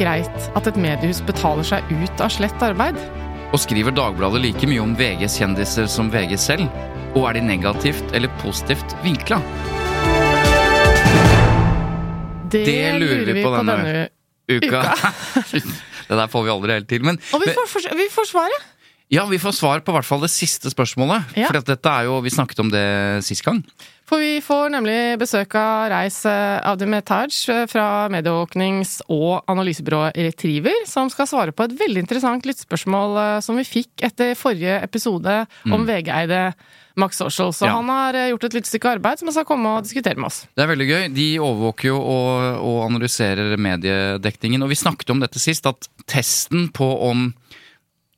greit at et mediehus betaler seg ut av slett arbeid? Og skriver Dagbladet like mye om VGs kjendiser som VG selv? Og er de negativt eller positivt vinkla? Det, lurer vi på denne uka. uka. det der får vi aldri helt til. Men, Og vi får, vi får svaret! Ja, vi får svar på hvert fall det siste spørsmålet. Ja. For dette er jo, vi snakket om det sist gang. For vi får nemlig besøk av Reis eh, Avdimetaj eh, fra medieåknings- og analysebyrået Retriever, som skal svare på et veldig interessant lyttspørsmål eh, som vi fikk etter forrige episode om VG-eide Max Social. Så Mm. Ja. han har gjort et lite stykke arbeid som han skal komme og diskutere med oss. Det er veldig gøy. De overvåker jo og, og analyserer mediedekningen. Og vi snakket om dette sist, at testen på om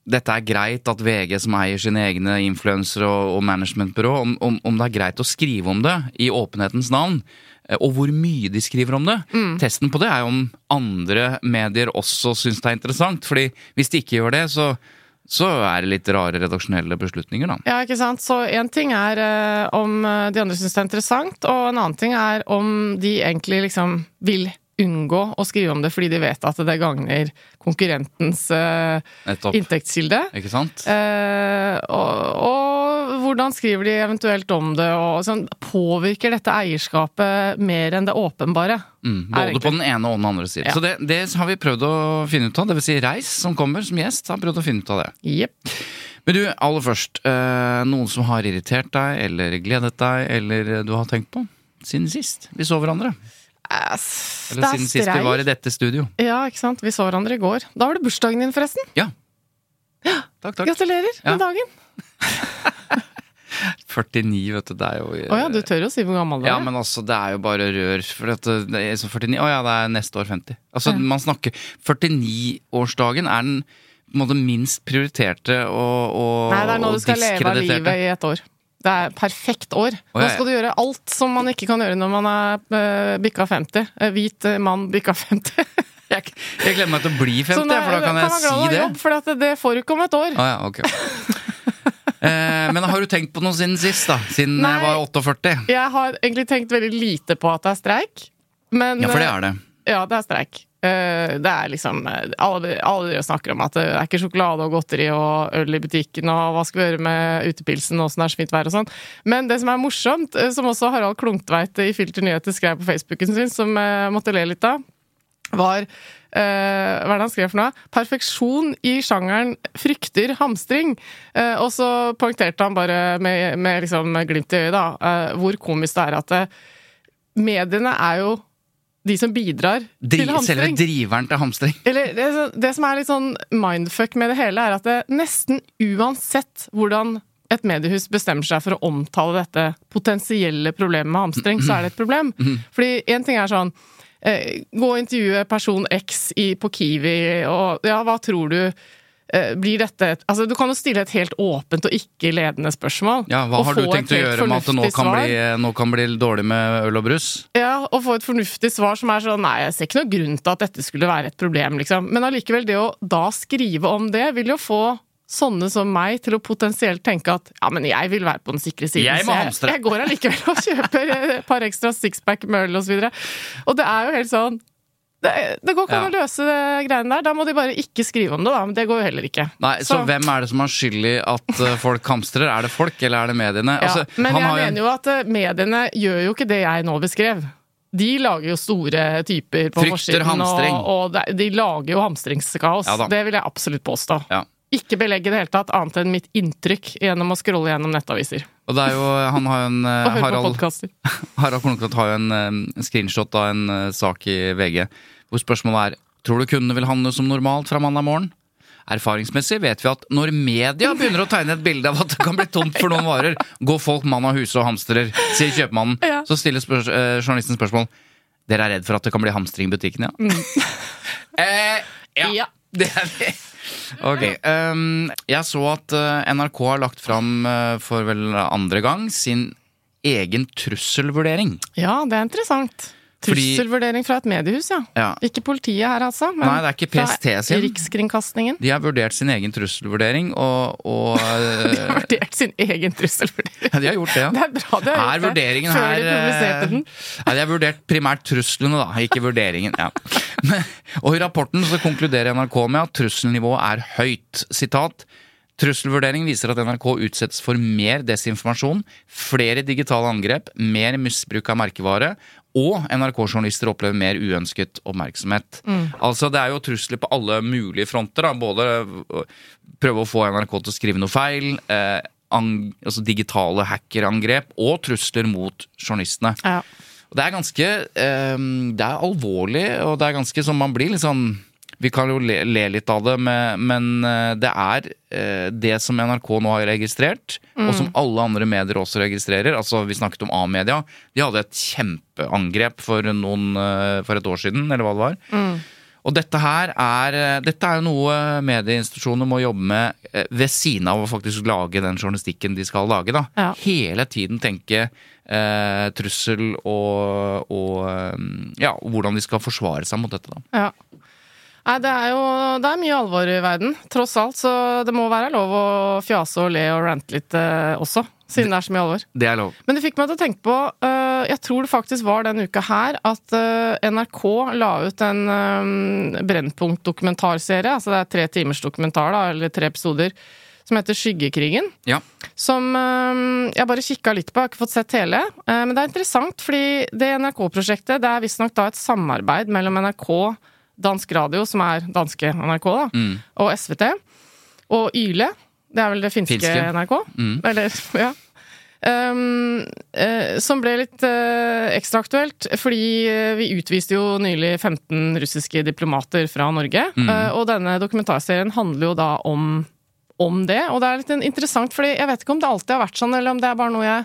dette er greit at VG, som eier sine egne influensere og, og managementbyrå, om, om, om det er greit å skrive om det i åpenhetens navn, eh, og hvor mye de skriver om det. Testen på det er jo om andre medier også syns det er interessant. fordi hvis de ikke gjør det, så, så er det litt rare redaksjonelle beslutninger, da. Ja, ikke sant? Så én ting er eh, om eh, de andre syns det er interessant, og en annen ting er om de egentlig liksom vil unngå å skrive om det fordi de vet at det gagner konkurrentens eh, inntektskilde. Ikke sant? Eh, og, og hvordan skriver de eventuelt om det, og sånn, påvirker dette eierskapet mer enn det åpenbare? Mm, både på den ene og den andre siden. Ja. Så det, det har vi prøvd å finne ut av. Det vil si Reis, som kommer som gjest, har prøvd å finne ut av det. Yep. Men du, aller først. Eh, noen som har irritert deg, eller gledet deg, eller du har tenkt på siden sist vi så hverandre? Ass, Eller siden sist vi var i dette studio? Ja, ikke sant. Vi så hverandre i går. Da var det bursdagen din, forresten. Ja. Takk, takk. Gratulerer Ja. med dagen. 49, vet du. Det er jo Å ja, du tør å si hvor gammel du er? Ja, men altså, det er jo bare rør. For at det er så 49 Å ja, det er neste år 50. Altså, man snakker 49-årsdagen er den på en måte minst prioriterte og, og, Nei, det er nå du skal leve av livet i et år. Det er perfekt år. Nå skal du gjøre alt som man ikke kan gjøre når man er uh, bikka 50. Eh, hvit eh, mann bikka 50. Jeg, jeg gleder meg til å bli 50, nei, for da kan jeg man glad si det. Jobb, for at det får du ikke om et år. Ah, ja, okay. eh, men har du tenkt på noe siden sist, da? Siden Nei. jeg var 48? Jeg har egentlig tenkt veldig lite på at det er streik. Men, Ja, for det er det. eh, Ja, det er streik. Eh, Det er liksom eh, Alle, alle snakker om at det er ikke sjokolade og godteri og øl i butikken, og hva skal vi gjøre med utepilsen, åssen det er så fint vær og sånn. Men det som er morsomt, eh, som også Harald Klungtveit i Filter Nyheter skrev på Facebooken sin, som jeg måtte le litt av, var Uh, hva er det han skrev for noe? Perfeksjon i sjangeren frykter hamstring. Uh, og så poengterte han bare med, med liksom glimt i øyet, da, uh, hvor komisk det er at mediene er jo de som bidrar Dri til selve driveren til hamstring. Eller det, det som er litt sånn mindfuck med det hele, er at det nesten uansett hvordan et mediehus bestemmer seg for å omtale dette potensielle problemet med hamstring, så er det et problem. Fordi én ting er sånn eh, Gå og intervjue person X i, på Kiwi, og ja, hva tror du? Eh, blir dette et, altså Du kan jo stille et helt åpent og ikke ledende spørsmål. Ja, Hva har du tenkt å gjøre med at det nå kan, bli, nå kan bli dårlig med øl og brus? Ja, og få et fornuftig svar som er sånn Nei, jeg ser ikke noen grunn til at dette skulle være et problem, liksom. Men allikevel, det å da skrive om det, vil jo få sånne som meg til å potensielt tenke at ja, men jeg vil være på den sikre siden. Jeg må så. Jeg, jeg går allikevel og kjøper et par ekstra sixpack med øl og så. Og det er jo helt sånn Det, det går ikke an Ja. å løse det greiene der. Da må de bare ikke skrive om det, da. Men det går jo heller ikke. Nei, så, hvem er det som har skyld i at eh, folk hamstrer? Er det folk, eller er det mediene? Ja, Altså, men han jeg mener jo at eh, mediene gjør jo ikke det jeg nå beskrev. De lager jo store typer på Frykter forsiden, og, og de lager jo hamstringskaos. Ja det vil jeg absolutt påstå. Ja. Ikke belegge i det hele tatt, annet enn mitt inntrykk gjennom å scrolle gjennom nettaviser. Og det er jo, han har jo en eh, Harald. Harald Kornklot har jo en screenshot av en sak i VG hvor spørsmålet er Tror du kundene vil handle som normalt fra mandag morgen? Erfaringsmessig vet vi at når media begynner å tegne et bilde av at det kan bli tomt for noen varer, går folk mann av huse og hamstrer, sier kjøpmannen. Ja. Så stiller spørs eh, journalisten spørsmål Dere er redd for at det kan bli hamstring i butikken, ja? eh, ja. Ja. Det er vi. Ok. Um, jeg så at uh, NRK har lagt fram uh, for vel andre gang sin egen trusselvurdering. Ja, det er interessant. Trusselvurdering fra et mediehus, ja. Ja. Ikke politiet her, altså. Men Nei, det er ikke PST sin. Rikskringkastingen. De har vurdert sin egen trusselvurdering, og, og De eh, har vurdert sin egen trusselvurdering. ja, De har gjort det, ja. Det er bra de har Er gjort det. vurderingen Før her de publiserte den. eh, Nei, De har vurdert primært truslene, da, ikke vurderingen. Ja. Men, og I rapporten så konkluderer NRK med at trusselnivået er høyt. Sitat Trusselvurdering viser at NRK utsettes for mer desinformasjon, flere digitale angrep, mer misbruk av merkevare, og NRK-journalister opplever mer uønsket oppmerksomhet. Altså Det er jo trusler på alle mulige fronter. Da. Både øh, prøve å få NRK til å skrive noe feil, eh, altså digitale hackerangrep, og trusler mot journalistene. Ja. Og det er ganske eh, Det er alvorlig, og det er ganske sånn Man blir litt sånn Vi kan jo le, le litt av det, men, men eh, det er eh, det som NRK nå har registrert, og som alle andre medier også registrerer. Altså Vi snakket om A-media. De hadde et kjempeangrep for, noen, eh, for et år siden, eller hva det var. Og dette her er, dette er jo noe medieinstitusjoner må jobbe med ved siden av å faktisk lage den journalistikken de skal lage. da. Ja. Hele tiden tenke eh, trussel og, og ja, hvordan de skal forsvare seg mot dette. da. Ja. Nei, det er jo det er mye alvor i verden, tross alt, så det må være lov å fjase og le og rante litt eh, også, siden det er så mye alvor. Det er lov. Men det fikk meg til å tenke på uh, Jeg tror det faktisk var denne uka her at uh, NRK la ut en um, Brennpunkt-dokumentarserie. Altså det er tre timers dokumentar, da, eller tre episoder, som heter Skyggekrigen. Ja. Som eh, jeg bare kikka litt på, jeg har ikke fått sett hele. Eh, men det er interessant, fordi det NRK-prosjektet det er visstnok da et samarbeid mellom NRK, dansk radio, som er danske NRK, da, Mm. og SVT, og Yle. Det er vel det finske, Finske. NRK? Mm. Eller, ja. Um, uh, som ble litt uh, ekstra aktuelt, fordi uh, vi utviste jo nylig 15 russiske diplomater fra Norge. Mm. og denne dokumentarserien handler jo da om, om det. Og det er litt interessant, fordi jeg vet ikke om det alltid har vært sånn, eller om det er bare noe jeg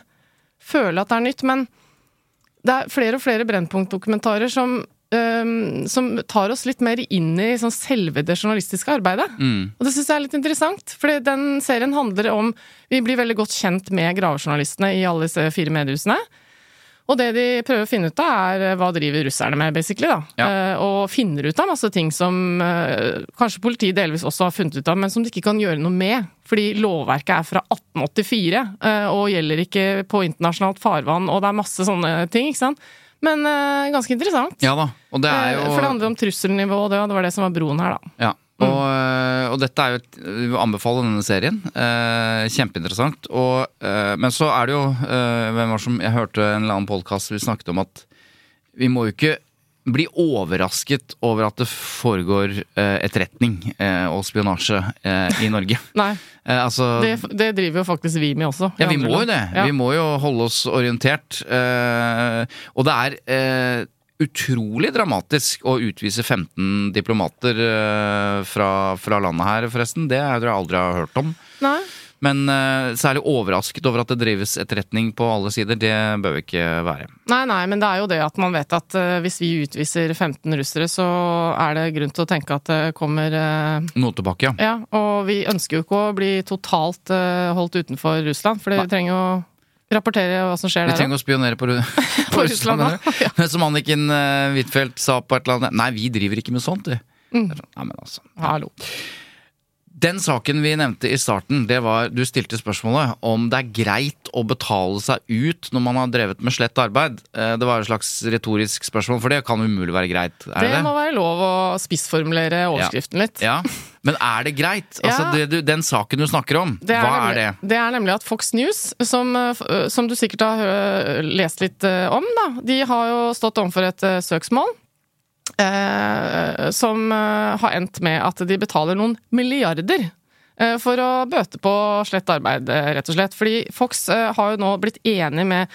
føler at det er nytt, men det er flere og flere Brennpunkt-dokumentarer som, um, som tar oss litt mer inn i sånn selve det journalistiske arbeidet. Mm. Og det syns jeg er litt interessant, for den serien handler om Vi blir veldig godt kjent med gravejournalistene i alle disse fire mediehusene. Og det de prøver å finne ut av, er eh, hva driver russerne med, basically. da. Ja. Uh, og finner ut av masse ting som uh, kanskje politiet delvis også har funnet ut av, men som de ikke kan gjøre noe med. Fordi lovverket er fra 1884 uh, og gjelder ikke på internasjonalt farvann, og det er masse sånne ting, ikke sant. Men uh, ganske interessant. ja da. Og det er Eh, jo For det handler om trusselnivå, og det, og det var det som var broen her, da. Ja. Og, øh, og dette er jo et, Vi vil anbefale denne serien. Eh, kjempeinteressant. Og, eh, men så er det jo eh, Hvem var som Jeg hørte en eller annen podkast vi snakket om at vi må jo ikke bli overrasket over at det foregår eh, etterretning eh, og spionasje eh, i Norge. Nei, Eh, altså det, det driver jo faktisk vi med også. ja, vi må må jo det. Ja. Vi må jo holde oss orientert. Eh, og det er eh, utrolig dramatisk å utvise 15 diplomater fra, fra landet her, forresten. Det er jeg aldri har hørt om. Nei. Men uh, særlig overrasket over at det drives etterretning på alle sider, det bør vi ikke være. nei, nei, men det er jo det at man vet at uh, hvis vi utviser 15 russere, så er det grunn til å tenke at det kommer uh, Noe tilbake, ja. Ja, og vi ønsker jo ikke å bli totalt holdt utenfor Russland, for vi trenger jo rapportere hva som skjer Vi der. trenger å spionere på, på Russland. Ja. Som Anniken Huitfeldt sa på et eller annet Nei, vi driver ikke med sånt, du. Mm. Nei, men altså. Hallo. Den saken vi nevnte i starten, det var Du stilte spørsmålet om det er greit å betale seg ut når man har drevet med slett arbeid. Eh, Det var et slags retorisk spørsmål, for det kan umulig være greit. Det det må være lov å spissformulere overskriften litt. Ja, Men er det greit? Altså, Ja. det, du, den saken du snakker om, er, hva nemlig, er det? det er nemlig at Fox News, som, eh, eh, som du sikkert har lest litt eh, om, da, de har jo stått overfor et eh, søksmål. Eh, som eh, har endt med at de betaler noen milliarder eh, for å bøte på slett arbeid, rett og slett. Fordi Fox har jo nå blitt enig med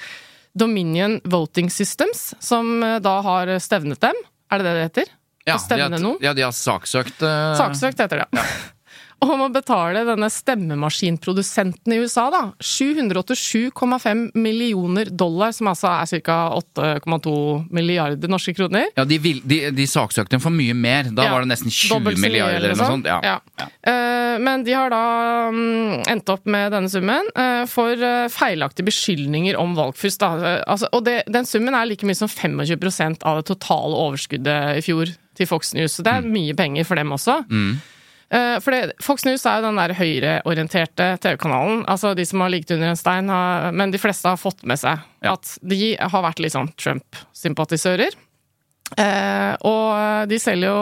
Dominion Voting Systems, som da har stevnet dem. Er det det det heter? Ja, de har, ja, de har saksøkt uh... Saksøkt heter det. Om å betale denne stemmemaskinprodusenten i USA, da. 787,5 millioner dollar, som altså er ca. 8,2 milliarder norske kroner. Ja, de, vil, de, de saksøkte dem for mye mer. Da Ja, var det nesten 20 dobbelt så mye milliarder eller noe sånt. Ja. Ja. Eh, Men de har da um, endt opp med denne summen uh, for uh, feilaktige beskyldninger om valgfusk. Altså, og det, den summen er like mye som 25% av det totale overskuddet i fjor til Fox News. Så det er Mm. mye penger for dem også. Eh, For det, Fox News er jo den der høyreorienterte TV-kanalen. Altså de som har ligget under en stein, har, men de fleste har fått med seg Ja. at de har vært litt sånn Trump-sympatisører. Eh, og de selger jo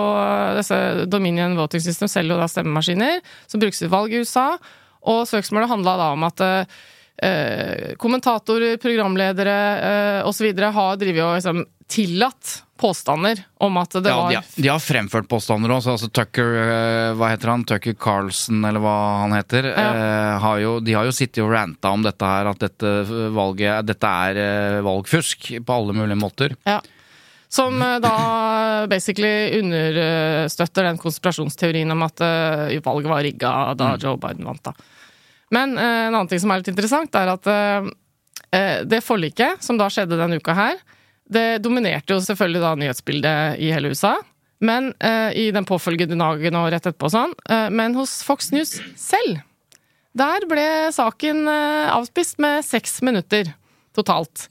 disse Dominion Voting System selger jo da stemmemaskiner som brukes i valg i USA. Og søksmålet handla da om at eh, kommentatorer, programledere eh, osv. har drevet og liksom tillatt påstander om at det Ja, var de, har, de har fremført påstander også. Altså Tucker eh, Hva heter han? Tucker Carlson, eller hva han heter. eh, har jo, de har jo sittet og ranta om dette her, at dette valget Dette er eh, valgfusk på alle mulige måter. Ja. Som eh, da basically understøtter den konspirasjonsteorien om at eh, valget var rigga da Joe Biden vant, da. Men eh, en annen ting som er litt interessant, er at eh, eh, det forliket som da skjedde denne uka her, det dominerte jo selvfølgelig da nyhetsbildet i hele USA. Men eh, i den påfølgende dagen og rett etterpå sånn. Eh, men hos Fox News selv, der ble saken eh, avspist med seks minutter totalt.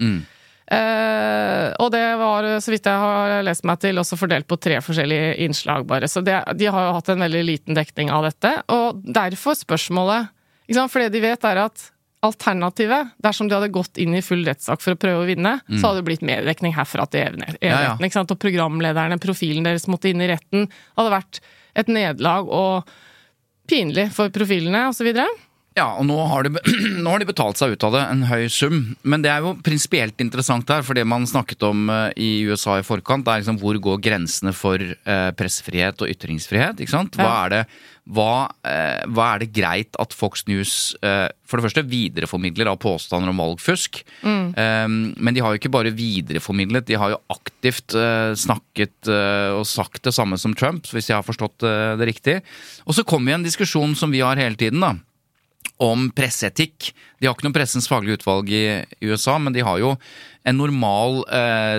Eh, og det var, så vidt jeg har lest meg til, også fordelt på tre forskjellige innslag, bare. Så det, de har jo hatt en veldig liten dekning av dette. Og derfor spørsmålet ikke sant? For det de vet, er at alternativet, dersom de hadde gått inn i full rettssak for å prøve å vinne, så hadde det blitt medrekning herfra til evigheten. Ja, ja. Og programlederne, profilen deres måtte inn i retten. Det hadde vært et nederlag og pinlig for profilene, osv. Ja, og nå har, de, nå har de betalt seg ut av det, en høy sum. Men det er jo prinsipielt interessant her, for det man snakket om eh, i USA i forkant, det er liksom hvor går grensene for eh, pressefrihet og ytringsfrihet? ikke sant? Hva er det, hva, eh, hva er det greit at Fox News eh, for det første videreformidler av påstander om valgfusk? Eh, men de har jo ikke bare videreformidlet, de har jo aktivt eh, snakket eh, og sagt det samme som Trump, hvis jeg har forstått eh, det riktig. Og så kommer vi en diskusjon som vi har hele tiden, da om presseetikk. De har ikke noe Pressens faglige utvalg i USA, men de har jo en normal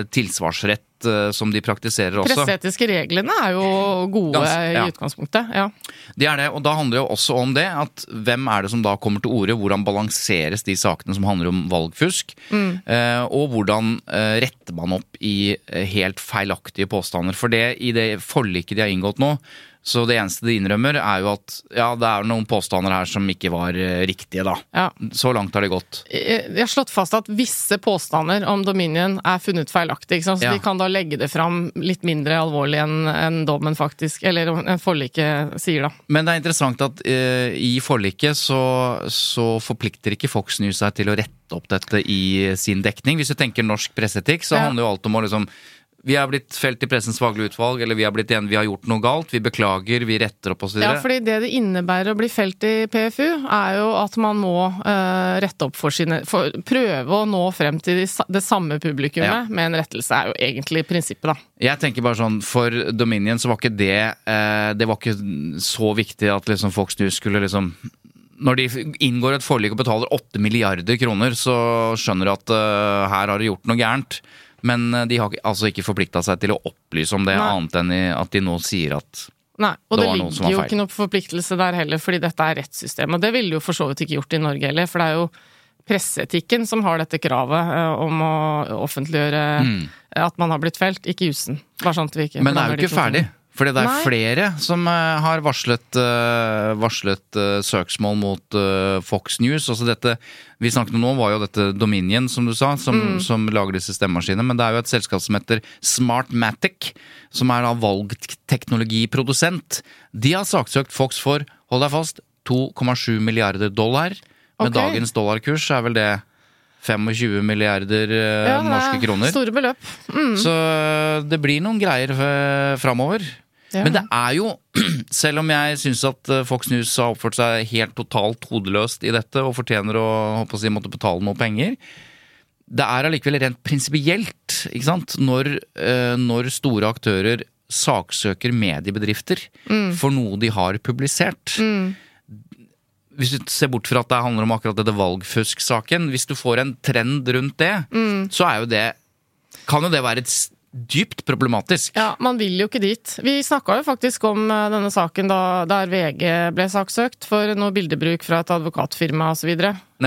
tilsvarsrett eh, som de praktiserer også. Presseetiske reglene er jo gode ja. i utgangspunktet. Ja. Det er det, og da handler det jo også om det at hvem er det som da kommer til orde, hvordan balanseres de sakene som handler om valgfusk, eh, og hvordan eh, retter man opp i helt feilaktige påstander. For det i det forliket de har inngått nå, så det eneste de innrømmer er jo at ja, det er noen påstander her som ikke var eh, riktige, da. Ja. Så langt har det gått. Vi har slått fast at visse påstander om Dominion er funnet feilaktig, Så Ja. de kan da legge det fram litt mindre alvorlig enn en dommen faktisk, eller en forliket sier, da. Men det er interessant at eh, i forliket så, så forplikter ikke Fox News seg til å rette opp dette i sin dekning. Hvis du tenker norsk presseetikk, så handler jo alt om å liksom vi er blitt felt i Pressens faglige utvalg, eller vi er blitt vi har gjort noe galt, vi beklager, vi retter opp osv. Ja, fordi det det innebærer å bli felt i PFU, er jo at man må uh, rette opp for sine for, Prøve å nå frem til de, det samme publikummet Ja. med en rettelse, er jo egentlig prinsippet, da. Jeg tenker bare sånn, For Dominion så var ikke det uh, Det var ikke så viktig at liksom Fox News skulle liksom Når de inngår et forlik og betaler 8 milliarder kroner, så skjønner du at uh, her har de gjort noe gærent. Men eh, de har altså ikke forplikta seg til å opplyse om det, Nei. annet enn at de nå sier at Nei, og Det det, ligger jo ikke noe forpliktelse der heller, fordi dette er rettssystemet. Og det ville jo for så vidt ikke gjort i Norge heller, for det er jo presseetikken som har dette kravet eh, om å offentliggjøre at man har blitt felt, ikke jussen. Bare sånn at vi ikke Mm. Men det er jo ikke ferdig. Fordi det er Nei. flere som eh, har varslet, eh, varslet eh, søksmål mot Fox News. Altså dette vi snakket om nå, var jo dette Dominion, som du sa, som, Mm. som lager disse stemmemaskinene. Men det er jo et selskap som heter Smartmatic, som er da valgteknologiprodusent. De har saksøkt Fox for, hold deg fast, 2,7 milliarder dollar. Med okay. dagens dollarkurs er vel det 25 milliarder eh, Ja, er norske kroner. Store beløp. Mm. Så det blir noen greier uh, framover. Ja. Men det er jo, selv om jeg syns at eh, Fox News har oppført seg helt totalt hodeløst i dette og fortjener å, å si, måtte betale noe penger, det er allikevel rent prinsipielt, ikke sant, når, eh, når store aktører saksøker mediebedrifter Mm. for noe de har publisert. Hvis du ser bort fra at det handler om akkurat dette valgfusk-saken, hvis du får en trend rundt det, Mm. så er jo det Kan jo det være et dypt problematisk. Ja, man vil jo ikke dit. Vi snakka jo faktisk om eh, denne saken da, der VG ble saksøkt for noe bildebruk fra et advokatfirma osv.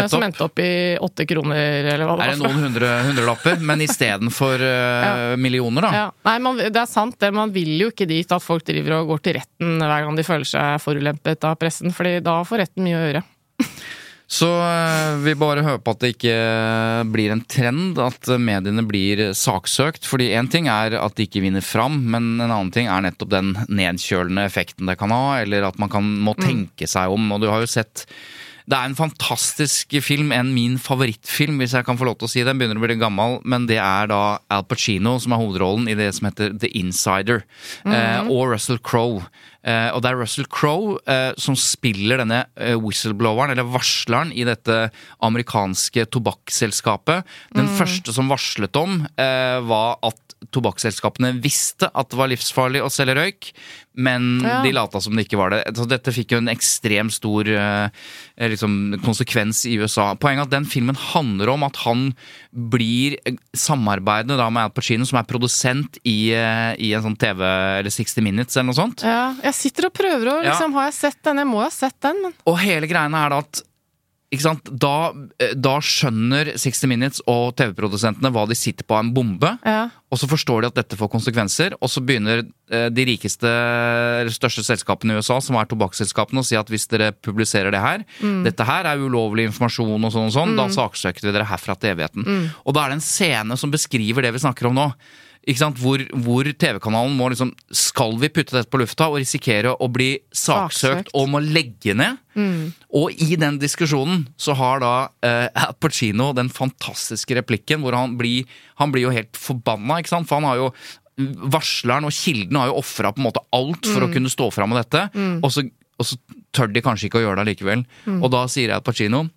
Som endte opp i åtte kroner, eller hva det Er det noen hundre, hundrelapper, men istedenfor uh, millioner, da? Ja. Nei, man, det er sant det. Man vil jo ikke dit at folk driver og går til retten hver gang de føler seg forulempet av pressen, fordi da får retten mye å gjøre. Så eh, vi bare håper at det ikke blir en trend at mediene blir saksøkt. Fordi én ting er at de ikke vinner fram, men en annen ting er nettopp den nedkjølende effekten det kan ha, eller at man kan, må tenke seg om. Og du har jo sett det er en fantastisk film, en min favorittfilm, hvis jeg kan få lov til å si det. Den begynner å bli gammel, men det er da Al Pacino som er hovedrollen i det som heter The Insider. eh, og Russell Crowe. Eh, og det er Russell Crowe eh, som spiller denne eh, whistlebloweren, eller varsleren, i dette amerikanske tobakksselskapet. Den første som varslet om, var at tobakksselskapene visste at det var livsfarlig å selge røyk, men Ja. de lata som det ikke var det. Så dette fikk jo en ekstremt stor liksom, konsekvens i USA. Poenget er at den filmen handler om at han blir samarbeidende da med Al Pacino, som er produsent i, i en sånn TV, eller 60 Minutes eller noe sånt. Ja, jeg sitter og prøver å liksom Har jeg sett den? Jeg må jo ha sett den, men Og hele greiene er da at sant? Da, eh, da skjønner 60 Minutes og TV-produsentene hva de sitter på av en bombe. ja. Og så forstår de at dette får konsekvenser, og så begynner eh, de rikeste, største selskapene i USA, som er tobakksselskapene, å si at hvis dere publiserer det her, dette her er ulovlig informasjon og sånn og sånn, da saksøker vi dere herfra til evigheten. Og da er det en scene som beskriver det vi snakker om nå. Hvor, hvor TV-kanalen må liksom Skal vi putte dette på lufta og risikere å bli saksøkt Saksøkt. og må legge ned? Og i den diskusjonen så har da eh, Al Pacino den fantastiske replikken hvor han blir, han blir jo helt forbanna, ikke sant? For han har jo Varsleren og kilden har jo ofra alt for å kunne stå fram med dette, og, så, og så tør de kanskje ikke å gjøre det likevel. Og da sier Al Pacino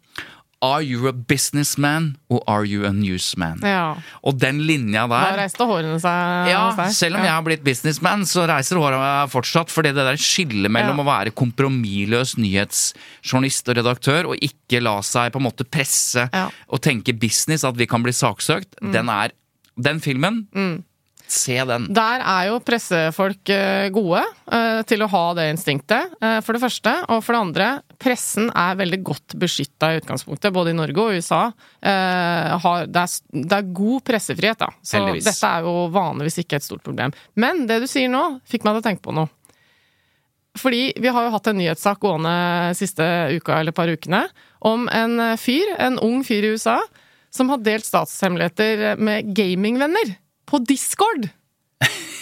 Are you a businessman, or are you a newsman? ja. Og den linja der Da reiste hårene seg ja, selv om jeg har blitt businessman, så reiser håra meg fortsatt. Fordi det der skillet mellom Ja. å være kompromissløs nyhetsjournalist og redaktør, og ikke la seg på en måte presse Ja. og tenke business, at vi kan bli saksøkt, den er Den filmen, se den. Der er jo pressefolk eh, gode eh, til å ha det instinktet, eh, for det første. Og for det andre, pressen er veldig godt beskytta i utgangspunktet, både i Norge og USA. Det, er, det er god pressefrihet, da. Så Heldigvis. dette er jo vanligvis ikke et stort problem. Men det du sier nå, fikk meg til å tenke på noe. Fordi vi har jo hatt en nyhetssak gående siste uka eller par ukene om en fyr, en ung fyr i USA, som har delt statshemmeligheter med gamingvenner på Discord.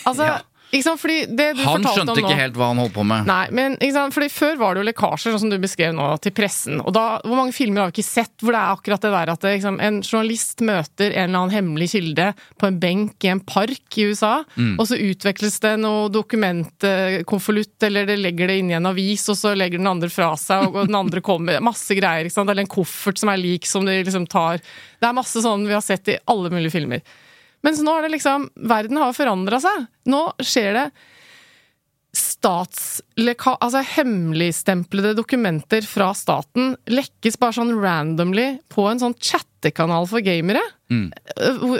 Altså, Ja. ikke Han skjønte om nå ikke helt hva han holdt på med. Nei, men ikke? Fordi Før var det jo lekkasjer, sånn som du beskrev nå, til pressen. Og da, Hvor mange filmer har vi ikke sett hvor det er akkurat det der at det, liksom, en journalist møter en eller annen hemmelig kilde på en benk i en park i USA, Mm. og så utveksles det noe dokumentkonvolutt, eller det legger det inn i en avis, og så legger den andre fra seg, og, og den andre kommer Masse greier. ikke? Eller en koffert som er lik, som de liksom tar Det er masse sånn vi har sett i alle mulige filmer. Mens nå er det liksom Verden har forandra seg. Nå skjer det statsleka... Altså hemmeligstemplede dokumenter fra staten lekkes bare sånn randomly på en sånn chattekanal for gamere. Mm.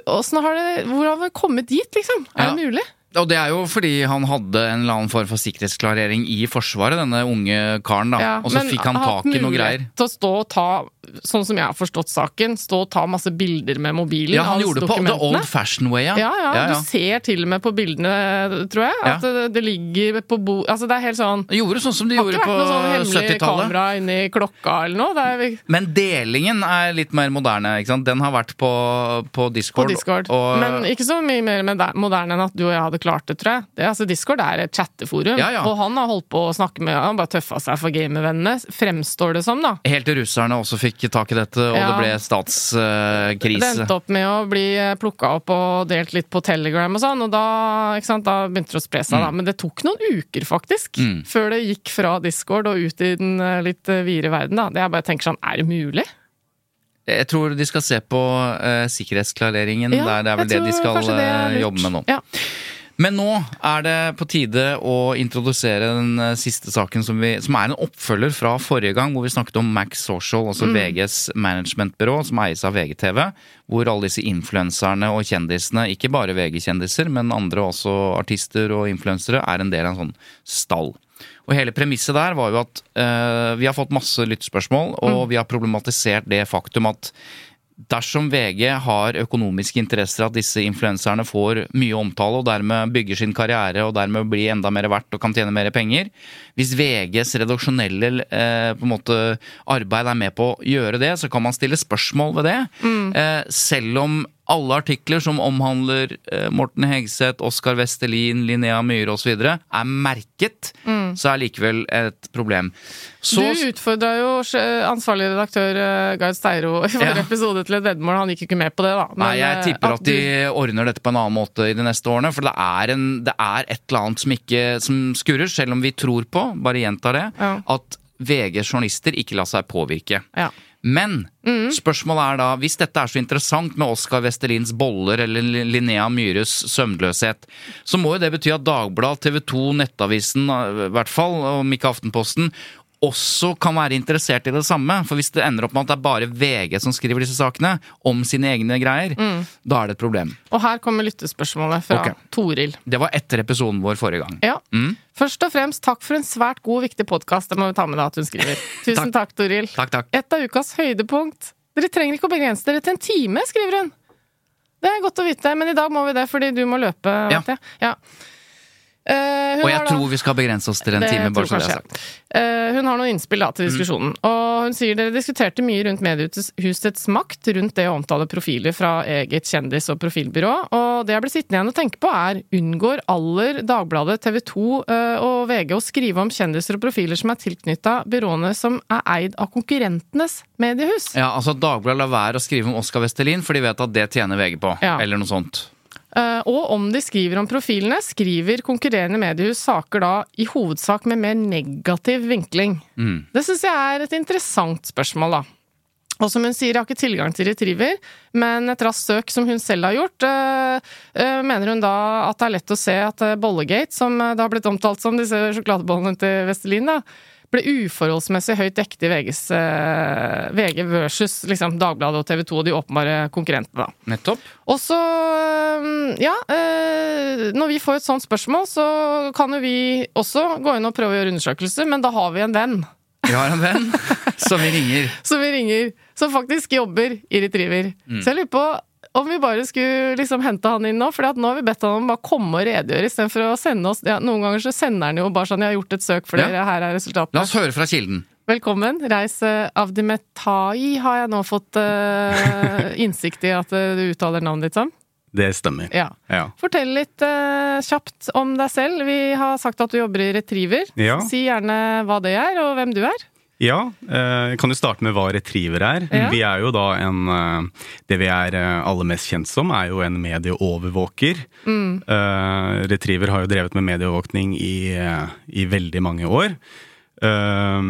Hvordan har det Hvor har vi kommet dit, liksom? Er Ja. det mulig? Og det er jo fordi han hadde en eller annen form for sikkerhetsklarering i Forsvaret, denne unge karen, da. Ja, og så fikk han tak i noe mulighet greier. Til å stå og ta, sånn som jeg har forstått saken, stå og ta masse bilder med mobilen Ja, han gjorde det på the old fashion way, ja. Ja, ja, ja. Du ser til og med på bildene, tror jeg, at det, det ligger på bo... Altså, det er helt sånn De gjorde sånn som de Har ikke vært noe sånn hemmelig kamera inni klokka eller noe. Er Men delingen er litt mer moderne. ikke sant? Den har vært på, på på Discord. Discord. Og, Men ikke så mye mer moderne enn at du og jeg hadde klart det, tror jeg. Det, altså, Discord er et chatteforum, Ja, ja. og han har holdt på å snakke med Han bare tøffa seg for gamervennene, fremstår det som, da. Helt til russerne også fikk tak i dette, og Ja. det ble statskrise. Det endte opp med å bli plukka opp og delt litt på Telegram og sånn, og da, sant, da begynte det å spre seg, da. Men det tok noen uker, faktisk, Mm. før det gikk fra Discord og ut i den eh, litt eh, videre verden, da. Det jeg bare tenker sånn, er det mulig? Jeg tror de skal se på uh, sikkerhetsklareringen. Ja, det er vel det de skal det eh, jobbe med nå. Ja. Men nå er det på tide å introdusere den eh, siste saken som, vi, som er en oppfølger fra forrige gang, hvor vi snakket om Max Social, altså VGs managementbyrå, som eies av VGTV. Hvor alle disse influenserne og kjendisene, ikke bare VG-kjendiser, men andre også artister og influensere, er en del av en sånn stall. Og hele premisset der var jo at eh, vi har fått masse lyttespørsmål, og vi har problematisert det faktum at Dersom VG har økonomiske interesser at disse influenserne får mye omtale og dermed bygger sin karriere og dermed blir enda mer verdt og kan tjene mer penger Hvis VGs redaksjonelle eh, måte, arbeid er med på å gjøre det, så kan man stille spørsmål ved det. Eh, selv om alle artikler som omhandler eh, Morten Hegseth, Oskar Vestelin, Linnea Myhre osv. er merket, så er likevel et problem. Så, du utfordra jo ansvarlig redaktør eh, Gard Steiro i forrige Ja. episode til et veddemål. Han gikk jo ikke med på det, da. Nei, jeg eh, tipper at de du- ordner dette på en annen måte i de neste årene. For det er, en, det er et eller annet som ikke som skurrer, selv om vi tror på, bare gjentar det, Ja. at VGs journalister ikke lar seg påvirke. Ja. Men spørsmålet er da, hvis dette er så interessant med Oskar Vestelins boller eller Linnea Myhres søvnløshet, så må jo det bety at Dagbladet, TV 2, Nettavisen i hvert fall, om ikke Aftenposten, også kan være interessert i det samme. For hvis det ender opp med at det er bare VG som skriver disse sakene, om sine egne greier, da er det et problem. Og her kommer lyttespørsmålet fra okay. Toril. Det var etter episoden vår forrige gang. Ja. Først og fremst takk for en svært god viktig podkast. Det må vi ta med da at hun skriver. Tusen takk, Toril. Takk, takk. Et av ukas høydepunkt. Dere trenger ikke å begrense dere til en time, skriver hun. Det er godt å vite, men i dag må vi det fordi du må løpe. Ja. Ja. Eh, hun Og jeg da- tror vi skal begrense oss til en time, bare så det er sagt. Eh, hun har noen innspill da, til diskusjonen. Og hun sier dere diskuterte mye rundt mediehusets makt rundt det å omtale profiler fra eget kjendis- og profilbyrå. Og det jeg ble sittende igjen og tenke på, er unngår aller Dagbladet, TV 2 uh, og VG å skrive om kjendiser og profiler som er tilknytta byråene som er eid av konkurrentenes mediehus? Ja, altså Dagbladet lar være å skrive om Oskar Vestelin, for de vet at det tjener VG på. Ja. Eller noe sånt. Eh, og om de skriver om profilene, skriver konkurrerende mediehus saker da i hovedsak med mer negativ vinkling. Det syns jeg er et interessant spørsmål, da. Og som hun sier, jeg har ikke tilgang til Retriever, men et raskt søk som hun selv har gjort, øh, øh, mener hun da at det er lett å se at Bollegate, som det har blitt omtalt som, disse sjokoladebollene til Vestelin, da, ble uforholdsmessig høyt dekket i VGs, øh, VG versus liksom, Dagbladet og TV 2 og de åpenbare konkurrentene, da. Nettopp. Og så, ja øh, Når vi får et sånt spørsmål, så kan jo vi også gå inn og prøve å gjøre undersøkelser, men da har vi en venn Vi har en venn som vi ringer. som vi ringer, som faktisk jobber i Retriever. Mm. Så jeg lurer på om vi bare skulle liksom hente han inn nå, for nå har vi bedt han om bare komme og redegjøre istedenfor å sende oss ja, Noen ganger så sender han jo bare sånn 'Jeg har gjort et søk for Ja. her er La oss høre fra kilden. Velkommen. Reis eh, Avdimetai har jeg nå fått uh, innsikt i at eh, du uttaler navnet ditt som. Det stemmer. Ja. Ja. Fortell litt uh, kjapt om deg selv. Vi har sagt at du jobber i Retriever. Ja. Si gjerne hva det er, og hvem du er. Ja, jeg kan du starte med hva Retriever er? Ja. Vi er jo da en eh, Det vi er eh, aller mest kjent som, er jo en medieovervåker. Mm. Eh, Retriever har jo drevet med medieovervåkning i, eh, i veldig mange år. Eh,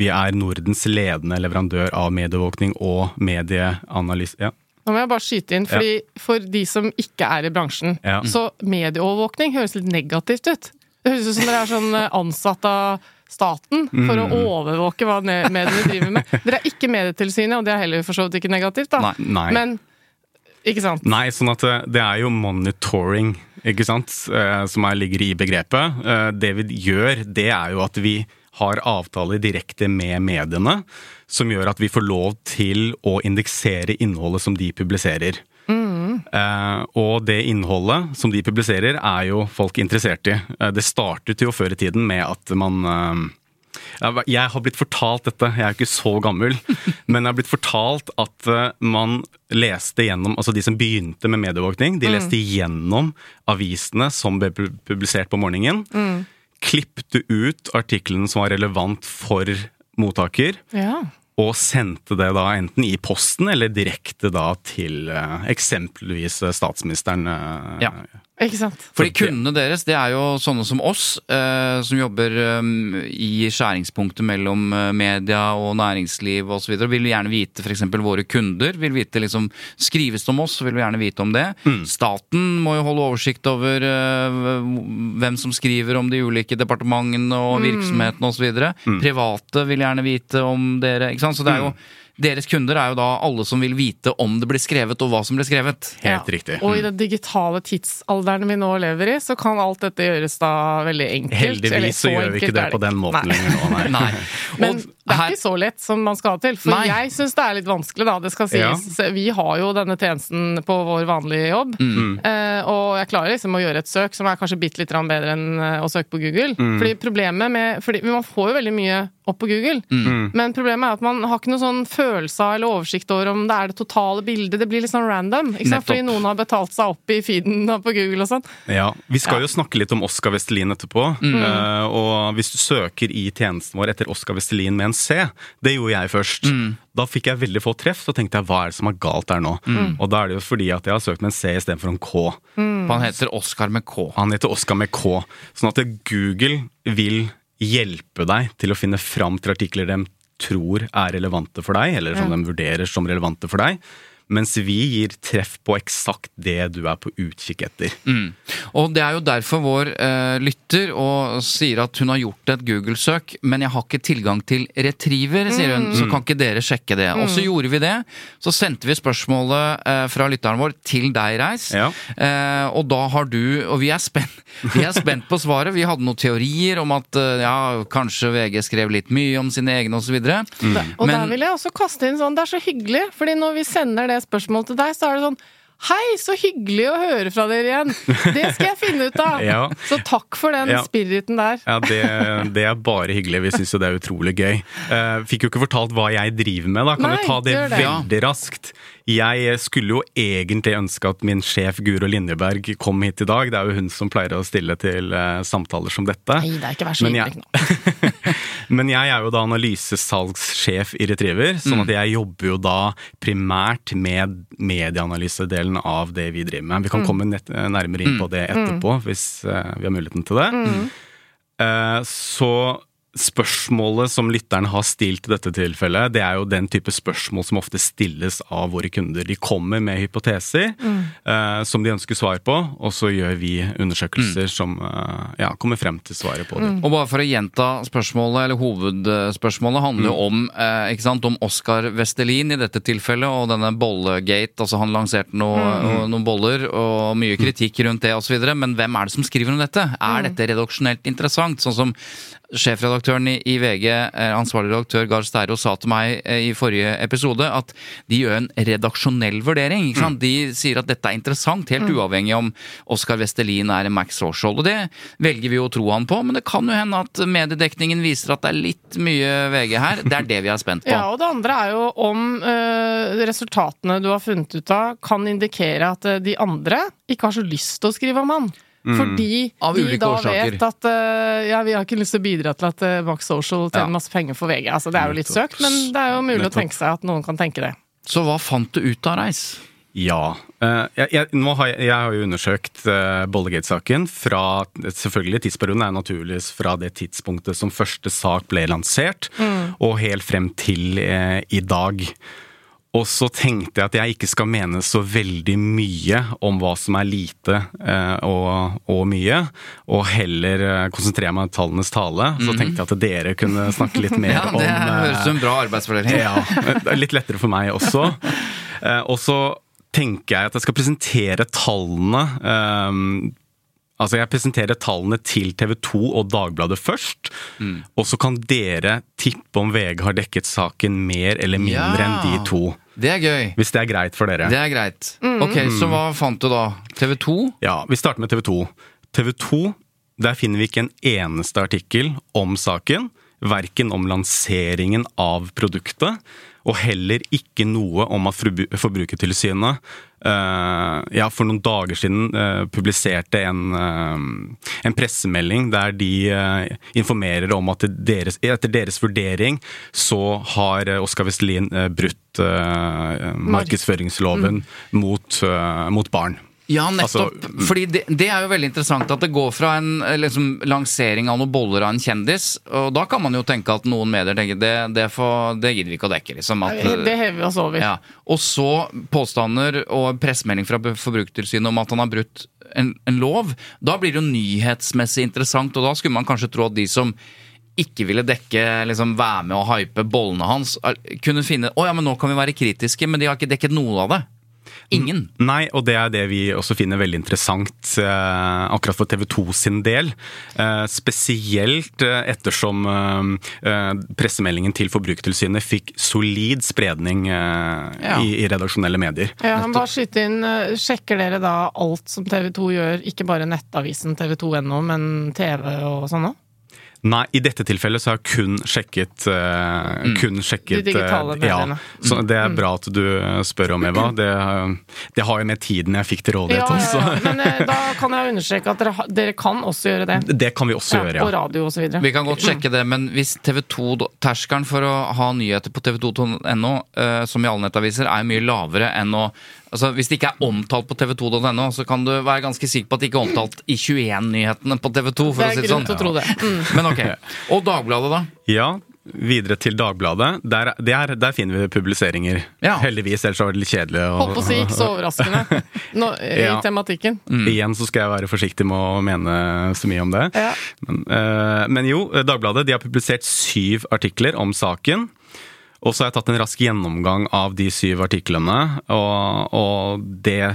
vi er Nordens ledende leverandør av medieovervåkning og medieanalyse. Ja. Nå må jeg bare skyte inn, fordi for de som ikke er i bransjen, Ja. så medieovervåkning høres litt negativt ut. Det høres ut som dere er sånn eh, ansatt av staten for å overvåke hva mediene driver med. Dere er ikke Medietilsynet, og det er heller for så vidt ikke negativt, da. Nei. Nei. Men ikke sant? Nei, sånn at det, det er jo monitoring ikke sant, eh, som er, ligger i begrepet. Eh, Det vi gjør, det er jo at vi har avtaler direkte med mediene, som gjør at vi får lov til å indeksere innholdet som de publiserer. Eh, og det innholdet som de publiserer, er jo folk interessert i. Eh, det startet jo før i tiden med at man eh, jeg- har blitt fortalt dette, jeg er ikke så gammel, men jeg har blitt fortalt at eh, man leste gjennom Altså de som begynte med medieovervåkning, de leste gjennom avisene som ble publisert på morgenen. Klippte ut artiklene som var relevant for mottaker, Ja. Og sendte det da enten i posten eller direkte da til eh, eksempelvis eh, statsministeren. eh, Ja. Ikke sant? Fordi kundene deres, det er jo sånne som oss, eh, som jobber eh, i skjæringspunktet mellom eh, media og næringsliv osv. Vil gjerne vite f.eks. våre kunder. vil vite liksom, Skrives det om oss, så vil vi gjerne vite om det. Staten må jo holde oversikt over eh, hvem som skriver om de ulike departementene og virksomhetene osv. Private vil gjerne vite om dere. ikke sant? Så det er jo deres kunder er jo da alle som vil vite om det blir skrevet, og hva som blir skrevet. Helt riktig. Og i den digitale tidsalderen vi nå lever i, så kan alt dette gjøres da veldig enkelt. Heldigvis så gjør vi ikke det på den måten Nei. lenger nå, nei. Nei. Men Og det er her- ikke så lett som man skal ha til. For Nei. jeg syns det er litt vanskelig, da. Det skal sies. Vi har jo denne tjenesten på vår vanlige jobb. Mm. Eh, og jeg klarer liksom å gjøre et søk som er kanskje bitte litt bedre enn eh, å søke på Google. Mm. Fordi problemet med fordi Man får jo veldig mye opp på Google, Mm. men problemet er at man har ikke noen sånn følelse av eller oversikt over om det er det totale bildet. Det blir litt sånn random. Ikke sant? Fordi noen har betalt seg opp i feeden på Google og sånn. Ja, Vi skal jo snakke litt om Oskar Vestelin etterpå. eh, og hvis du søker i tjenesten vår etter Oskar Vestelin med en C, det gjorde jeg først. Da fikk jeg veldig få treff, så tenkte jeg hva er det som er galt der nå? Og da er det jo fordi at jeg har søkt med en C istedenfor en K. Mm. han heter Oscar med K. Han heter Oscar med K. Sånn at Google vil hjelpe deg til å finne fram til artikler de tror er relevante for deg, eller som de vurderer som relevante for deg. Mens vi gir treff på eksakt det du er på utkikk etter. Og det er jo derfor vår eh, lytter og sier at hun har gjort et Google-søk, men jeg har ikke tilgang til retriever, sier hun, så kan ikke dere sjekke det. Og så gjorde vi det. Så sendte vi spørsmålet eh, fra lytteren vår til deg, Reis. Ja. Eh, og da har du Og vi er spent, vi er spent på svaret. Vi hadde noen teorier om at eh, ja, kanskje VG skrev litt mye om sine egne osv. Og Men- der vil jeg også kaste inn sånn, det er så hyggelig, fordi når vi sender det spørsmålet til deg, så er det sånn Hei, så hyggelig å høre fra dere igjen! Det skal jeg finne ut av! Ja. Så takk for den Ja. spiriten der. Ja, det, det er bare hyggelig. Vi syns jo det er utrolig gøy. Uh, fikk jo ikke fortalt hva jeg driver med, da. Kan Nei, du ta det, det. veldig raskt? Jeg skulle jo egentlig ønske at min sjef Guro Linjeberg kom hit i dag. Det er jo hun som pleier å stille til uh, samtaler som dette. Nei, det er ikke vær så hyggelig jeg- nå. Men jeg er jo da analysesalgssjef i Retriever, sånn at jeg jobber jo da primært med medieanalysedelen av det vi driver med. Vi kan komme nett, nærmere inn på det etterpå, hvis eh, vi har muligheten til det. Eh, så spørsmålet som lytteren har stilt i dette tilfellet, det er jo den type spørsmål som ofte stilles av våre kunder. De kommer med hypoteser eh, som de ønsker svar på, og så gjør vi undersøkelser som uh, ja, kommer frem til svaret på det. Og bare for å gjenta spørsmålet, eller hovedspørsmålet, handler jo om, uh, ikke sant, om Oskar Vestelin i dette tilfellet, og denne bollegate. Altså han lanserte noe, og noen boller og mye kritikk rundt det osv. Men hvem er det som skriver om dette? Er dette redaksjonelt interessant? Sånn som sjefredaktøren i, VG, eh, ansvarlig redaktør Gahr Steiro, sa til meg eh, i forrige episode, at de gjør en redaksjonell vurdering. Sant? De sier at dette er interessant, helt uavhengig om Oskar Vestelin er en Max Social. Og det velger vi jo å tro han på, men det kan jo hende at mediedekningen viser at det er litt mye VG her. Det er det vi er spent på. Ja, og det andre er jo om øh, resultatene du har funnet ut av, kan indikere at de andre ikke har så lyst til å skrive om han. Fordi Mm. Av vi da årsaker. vet at uh, ja, vi har ikke lyst til å bidra til at uh, Max Social tjener Ja. masse penger for VG. Altså, det er jo litt søkt, men det er jo mulig å tenke seg at noen kan tenke det. Så hva fant du ut av, Reis? Ja. Eh, jeg, jeg, nå har jeg, jeg har jo undersøkt uh, Bollegate-saken fra Selvfølgelig, tidsperioden er naturligvis fra det tidspunktet som første sak ble lansert, og helt frem til eh, i dag. Og så tenkte jeg at jeg ikke skal mene så veldig mye om hva som er lite eh, og, og mye, og heller eh, konsentrere meg om tallenes tale. Så tenkte jeg at dere kunne snakke litt mer Ja, om det eh, høres ut som en bra arbeidsfordeling. ja, det litt lettere for meg også. Eh, og så tenker jeg at jeg skal presentere tallene eh, Altså, jeg presenterer tallene til TV 2 og Dagbladet først. Og så kan dere tippe om VG har dekket saken mer eller mindre Ja. enn de to. Det er gøy. Hvis det er greit for dere. Det er greit. Ok, Så hva fant du da? TV 2? Ja, Vi starter med TV 2. TV 2, der finner vi ikke en eneste artikkel om saken. Verken om lanseringen av produktet, og heller ikke noe om at Forbru- Forbrukertilsynet uh, ja, for noen dager siden uh, publiserte en, uh, en pressemelding der de informerer om at deres, etter deres vurdering så har Oskar Vestelin brutt markedsføringsloven mot, eh, mot barn. Ja, nettopp. Altså, Fordi det, det er jo veldig interessant at det går fra en eh, liksom, lansering av noen boller av en kjendis, og da kan man jo tenke at noen medier tenker det, det, for, det gidder vi ikke å dekke. liksom. At, Det hever vi oss over. ja. Og så påstander og pressemelding fra Forbrukertilsynet om at han har brutt en, en lov. Da blir det jo nyhetsmessig interessant, og da skulle man kanskje tro at de som ikke ville dekke, liksom være med og hype bollene hans, kunne finne Å ja, men nå kan vi være kritiske, men de har ikke dekket noe av det. Ingen. Nei, og det er det vi også finner veldig interessant eh, akkurat for TV 2 sin del. Eh, spesielt eh, ettersom pressemeldingen til Forbrukertilsynet fikk solid spredning eh, Ja. i, i redaksjonelle medier. Ja, men bare skyte inn, Sjekker dere da alt som TV 2 gjør, ikke bare nettavisen tv2.no, men TV og sånn òg? Nei, i dette tilfellet så har jeg kun sjekket, eh, kun sjekket De digitale eh, ja. Så det er bra at du eh, spør om, Eva. Det, det har jo med tiden jeg fikk til rådighet Ja, også. ja, ja. Men uh, da kan jeg understreke at dere, dere kan også gjøre det. Det kan vi også Ja, gjøre, ja. På radio og så videre. Vi kan godt sjekke det, men hvis TV2, da- terskelen for å ha nyheter på tv2.no, uh, som i alle nettaviser, er mye lavere enn å Altså, Hvis det ikke er omtalt på tv2.no, så kan du være ganske sikker på at det ikke er omtalt i 21-nyhetene på TV2. for Det å er si det grunn sånn. til å tro det. Mm. Men ok. Og Dagbladet, da? Ja, videre til Dagbladet. Der, der, der finner vi publiseringer. Ja. Heldigvis, ellers var det litt kjedelig. Og... Holdt på å si ikke så overraskende Nå, i Ja. tematikken. Igjen så skal jeg være forsiktig med å mene så mye om det. Ja. Men, øh, men jo, Dagbladet de har publisert syv artikler om saken. Og så har jeg tatt en rask gjennomgang av de syv artiklene, og, og det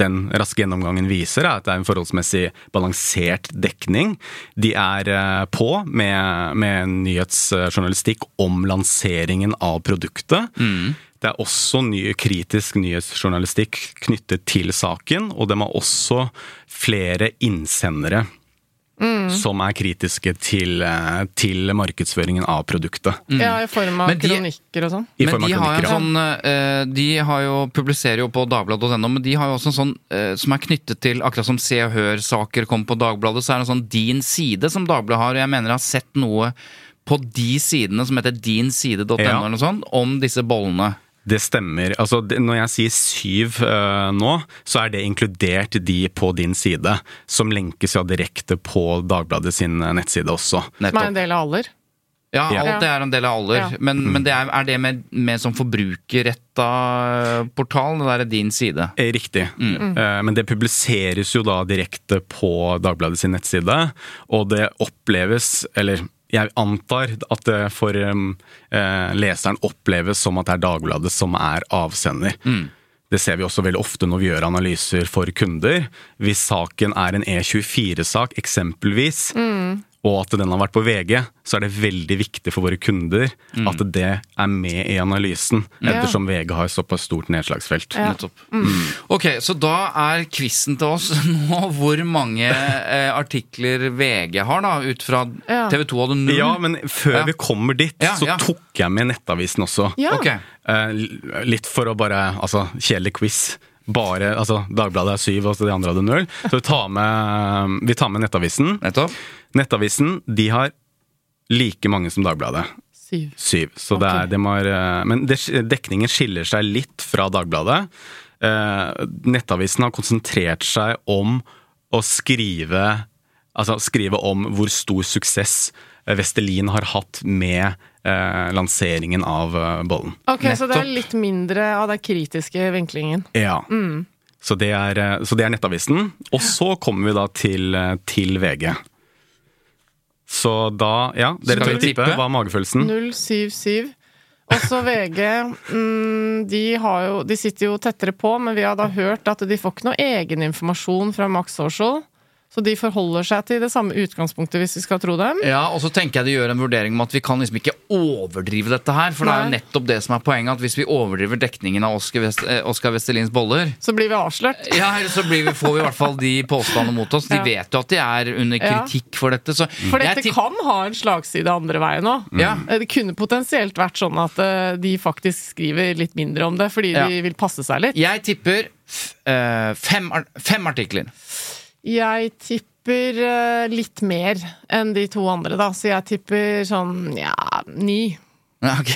den raske gjennomgangen viser, er at det er en forholdsmessig balansert dekning. De er eh, på med, med nyhetsjournalistikk om lanseringen av produktet. Det er også ny, kritisk nyhetsjournalistikk knyttet til saken, og de har også flere innsendere som er kritiske til, eh, til markedsføringen av produktet. Ja, i form av de- kronikker og sånn. Men de har ja. sånn eh, De har jo, publiserer jo på dagbladet.no, men de har jo også en sånn eh, som er knyttet til Akkurat som Se og Hør-saker kom på Dagbladet, så er det en sånn Din side som Dagbladet har. Og jeg mener jeg har sett noe på de sidene som heter dinside.no Ja. eller noe sånt, om disse bollene. Det stemmer. Altså, når jeg sier syv eh, nå, så er det inkludert de på din side, som lenkes ja direkte på Dagbladet sin eh, nettside også. Som er en del av aller. Ja, Ja. alt det er en del av aller. Ja. Men, men det er, er det med, med som forbrukerretta portal, det derre din side? Riktig. Riktig. Eh, Men det publiseres jo da direkte på Dagbladet sin nettside, og det oppleves, eller jeg antar at det for um, eh, leseren oppleves som at det er Dagbladet som er avsender. Det ser vi også veldig ofte når vi gjør analyser for kunder. Hvis saken er en E24-sak, eksempelvis, og at den har vært på VG, så er det veldig viktig for våre kunder at det er med i analysen, ettersom VG har såpass stort nedslagsfelt. Ja. Nettopp. Ok, så da er quizen til oss nå hvor mange eh, artikler VG har, da, ut fra Ja. TV 2 hadde null. Ja, men før Ja. vi kommer dit, Ja, så ja. tok jeg med Nettavisen også. Ja. Ok. Eh, litt for å bare Altså, kjedelig quiz. Bare, altså, Dagbladet er syv, og så de andre hadde null. Så vi tar med, vi tar med Nettavisen. Nettopp. Nettavisen de har like mange som Dagbladet. Syv. Syv. Så det er, de har, eh, men det, dekningen skiller seg litt fra Dagbladet. Eh, Nettavisen har konsentrert seg om å skrive Altså skrive om hvor stor suksess Vestelin har hatt med eh, lanseringen av eh, bollen. Ok, Så det er litt mindre av den kritiske vinklingen. Ja. Så, det er, eh, så det er Nettavisen. Og så kommer vi da til, til VG. Så da, ja, dere tør å tippe. tippe? Hva er magefølelsen? 077. Også VG. Mm, de, har jo, de sitter jo tettere på, men vi har da hørt at de får ikke noe egeninformasjon fra Max Social. Så de forholder seg til det samme utgangspunktet, hvis vi skal tro dem. Ja, og så tenker jeg de gjør en vurdering om at vi kan liksom ikke overdrive dette her. For det er jo nettopp det som er poenget, at hvis vi overdriver dekningen av Oskar West, eh, Vestelins boller Så blir vi avslørt. ja, så blir vi, får vi i hvert fall de påstandene mot oss. De Ja. vet jo at de er under kritikk for dette. Så For dette kan ha en slagside andre veien òg. Ja. Det kunne potensielt vært sånn at eh, de faktisk skriver litt mindre om det, fordi de vil passe seg litt. Jeg tipper eh, fem, fem artikler. Jeg tipper eh, litt mer enn de to andre, da. Så jeg tipper sånn ja, ni. Ja, ok.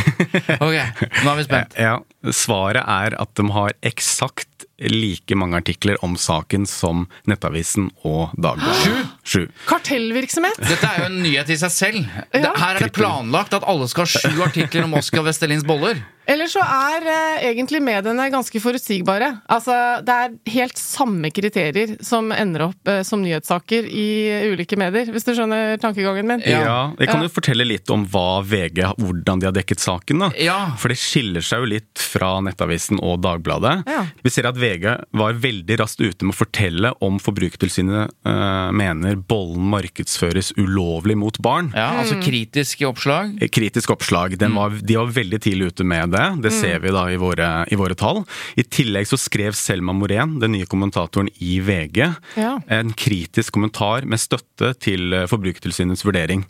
ok, nå er vi spent. Ja, Svaret er at de har eksakt like mange artikler om saken som Nettavisen og Dagbladet. Sju. Kartellvirksomhet! Dette er jo en nyhet i seg selv. Ja. her er det planlagt at alle skal ha sju artikler om Oscar Vestelins boller. Eller så er eh, egentlig mediene ganske forutsigbare. Altså, det er helt samme kriterier som ender opp eh, som nyhetssaker i ulike medier, hvis du skjønner tankegangen min. Ja, Jeg kan Ja. jo fortelle litt om hva VG, hvordan de har dekket saken. da. Ja. For det skiller seg jo litt fra Nettavisen og Dagbladet. Ja. Vi ser at VG var veldig raskt ute med å fortelle om Forbrukertilsynet eh, mener bollen markedsføres ulovlig mot barn. Ja, altså kritiske oppslag. Kritisk oppslag. Den var, de var veldig tidlig ute med det. Det ser vi da i våre, i våre tall. I tillegg så skrev Selma Morén, den nye kommentatoren i VG, Ja. en kritisk kommentar med støtte til eh, Forbrukertilsynets vurdering.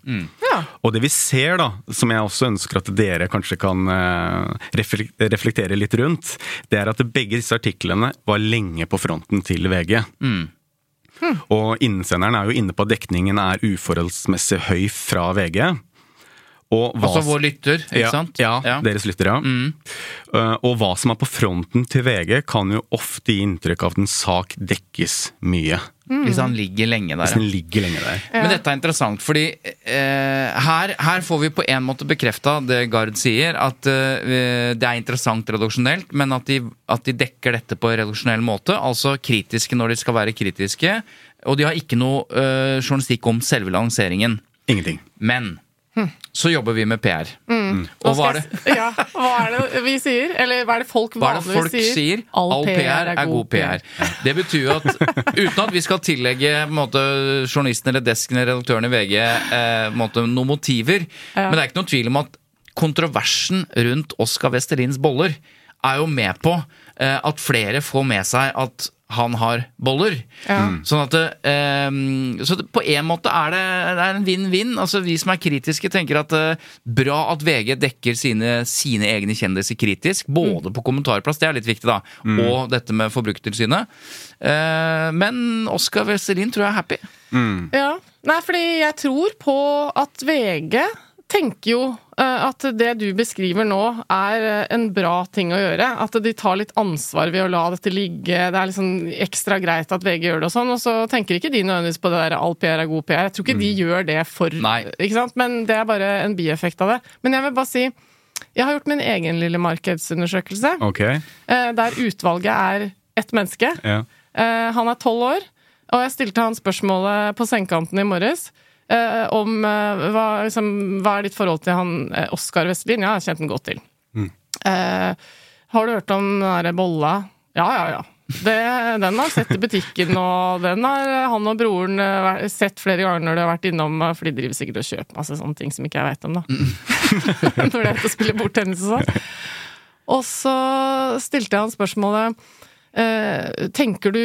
Ja. Og det vi ser, da, som jeg også ønsker at dere kanskje kan eh, reflektere litt rundt, det er at begge disse artiklene var lenge på fronten til VG. Og innsenderen er jo inne på at dekningen er uforholdsmessig høy fra VG. Altså vår lytter, ikke ja, sant? Ja, deres lyttere. Uh, og hva som er på fronten til VG, kan jo ofte gi inntrykk av at en sak dekkes mye. Hvis han ligger lenge der. Hvis den ligger lenge der. Ja. Men dette er interessant, fordi eh, her, her får vi på en måte bekrefta det Gard sier, at eh, det er interessant redaksjonelt, men at de, at de dekker dette på en redaksjonell måte. Altså kritiske når de skal være kritiske. Og de har ikke noe eh, journalistikk om selve lanseringen. Ingenting. Men så jobber vi med PR. Og hva er det? Ja, hva er det vi sier? Eller hva er det folk Hva er det folk sier? All PR er god PR. Det betyr jo at uten at vi skal tillegge måte, journalisten eller desken eller redaktøren i VG eh, måte, noen motiver, men det er ikke noen tvil om at kontroversen rundt Oskar Westerlins boller er jo med på at flere får med seg at han har boller. Sånn at det, eh, Så det, på en måte er det, det er en vinn-vinn. Altså Vi som er kritiske, tenker at eh, bra at VG dekker sine, sine egne kjendiser kritisk. Både på kommentarplass, det er litt viktig, da, og dette med Forbrukertilsynet. Eh, men Oskar Westerlin tror jeg er happy. Ja. Nei, fordi jeg tror på at VG tenker jo eh, at det du beskriver nå, er eh, en bra ting å gjøre. At de tar litt ansvar ved å la dette ligge. Det er liksom ekstra greit at VG gjør det og sånn. Og så tenker ikke de nødvendigvis på det der all PR er god PR. Jeg tror ikke de gjør det for Nei. Ikke sant? Men det er bare en bieffekt av det. Men jeg vil bare si jeg har gjort min egen lille markedsundersøkelse, Ok. eh, der utvalget er ett menneske. Ja. Eh, han er tolv år, og jeg stilte han spørsmålet på sengekanten i morges. Eh, om eh, hva, liksom, hva er ditt forhold til han uh, Oskar Vestlin? Ja, jeg har kjent den godt til. Eh, har du hørt om den derre bolla? Ja, ja, ja. Det, den har jeg sett i butikken, og den har han og broren eh, sett flere ganger når de har vært innom, eh, for de driver sikkert og kjøper masse sånne ting som ikke jeg vet om, da. når det er å spille bordtennis og sånn. Og så stilte jeg han spørsmålet eh, Tenker du